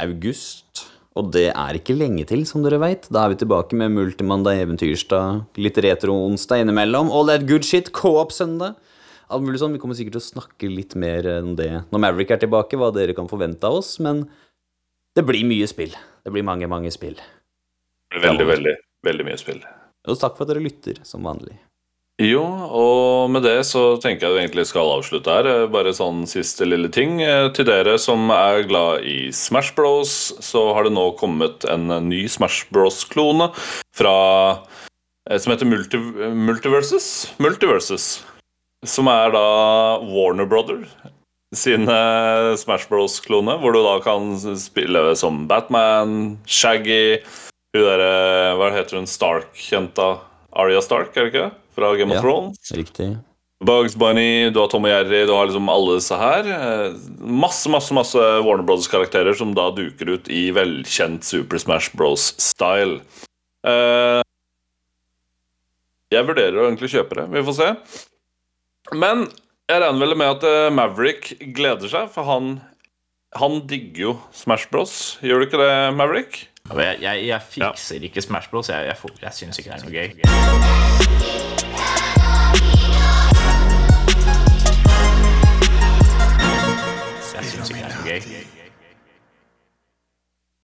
august, og det er ikke lenge til, som dere veit. Da er vi tilbake med Multimandag, Eventyrstad, litt retro-onsdag innimellom, all that good shit, co-op-søndag. Alt mulig sånn. Vi kommer sikkert til å snakke litt mer om det når Maverick er tilbake, hva dere kan forvente av oss, men det blir mye spill. Det blir mange, mange spill. Veldig, veldig, veldig mye spill. Og takk for at dere lytter, som vanlig. Jo, og med det så tenker jeg vi egentlig skal avslutte her. Eh, Bare sånn siste lille ting. Eh, Til dere som er glad i Smash Bros, så har det nå kommet en eh, ny Smash Bros-klone fra eh, Som heter Multi Multiverses. Multiverses. Som er da Warner Brother sin eh, Smash Bros-klone, hvor du da kan spille som Batman, Shaggy Hun derre Hva heter hun? Stark-jenta? Aria Stark, er det ikke? Fra Game of Ja. Thrones. Riktig. Bugs Bunny, du har Tom og Jerry, du har liksom alle disse her. Eh, Masse, masse masse Warner Brothers-karakterer som da duker ut i velkjent Super Smash Bros-style. Eh, jeg vurderer å egentlig kjøpe det. Vi får se. Men jeg regner vel med at eh, Maverick gleder seg, for han han digger jo Smash Bros. Gjør du ikke det, Maverick? Jeg, jeg, jeg fikser ikke Smash Bros. Jeg, jeg, jeg syns ikke det er noe gøy.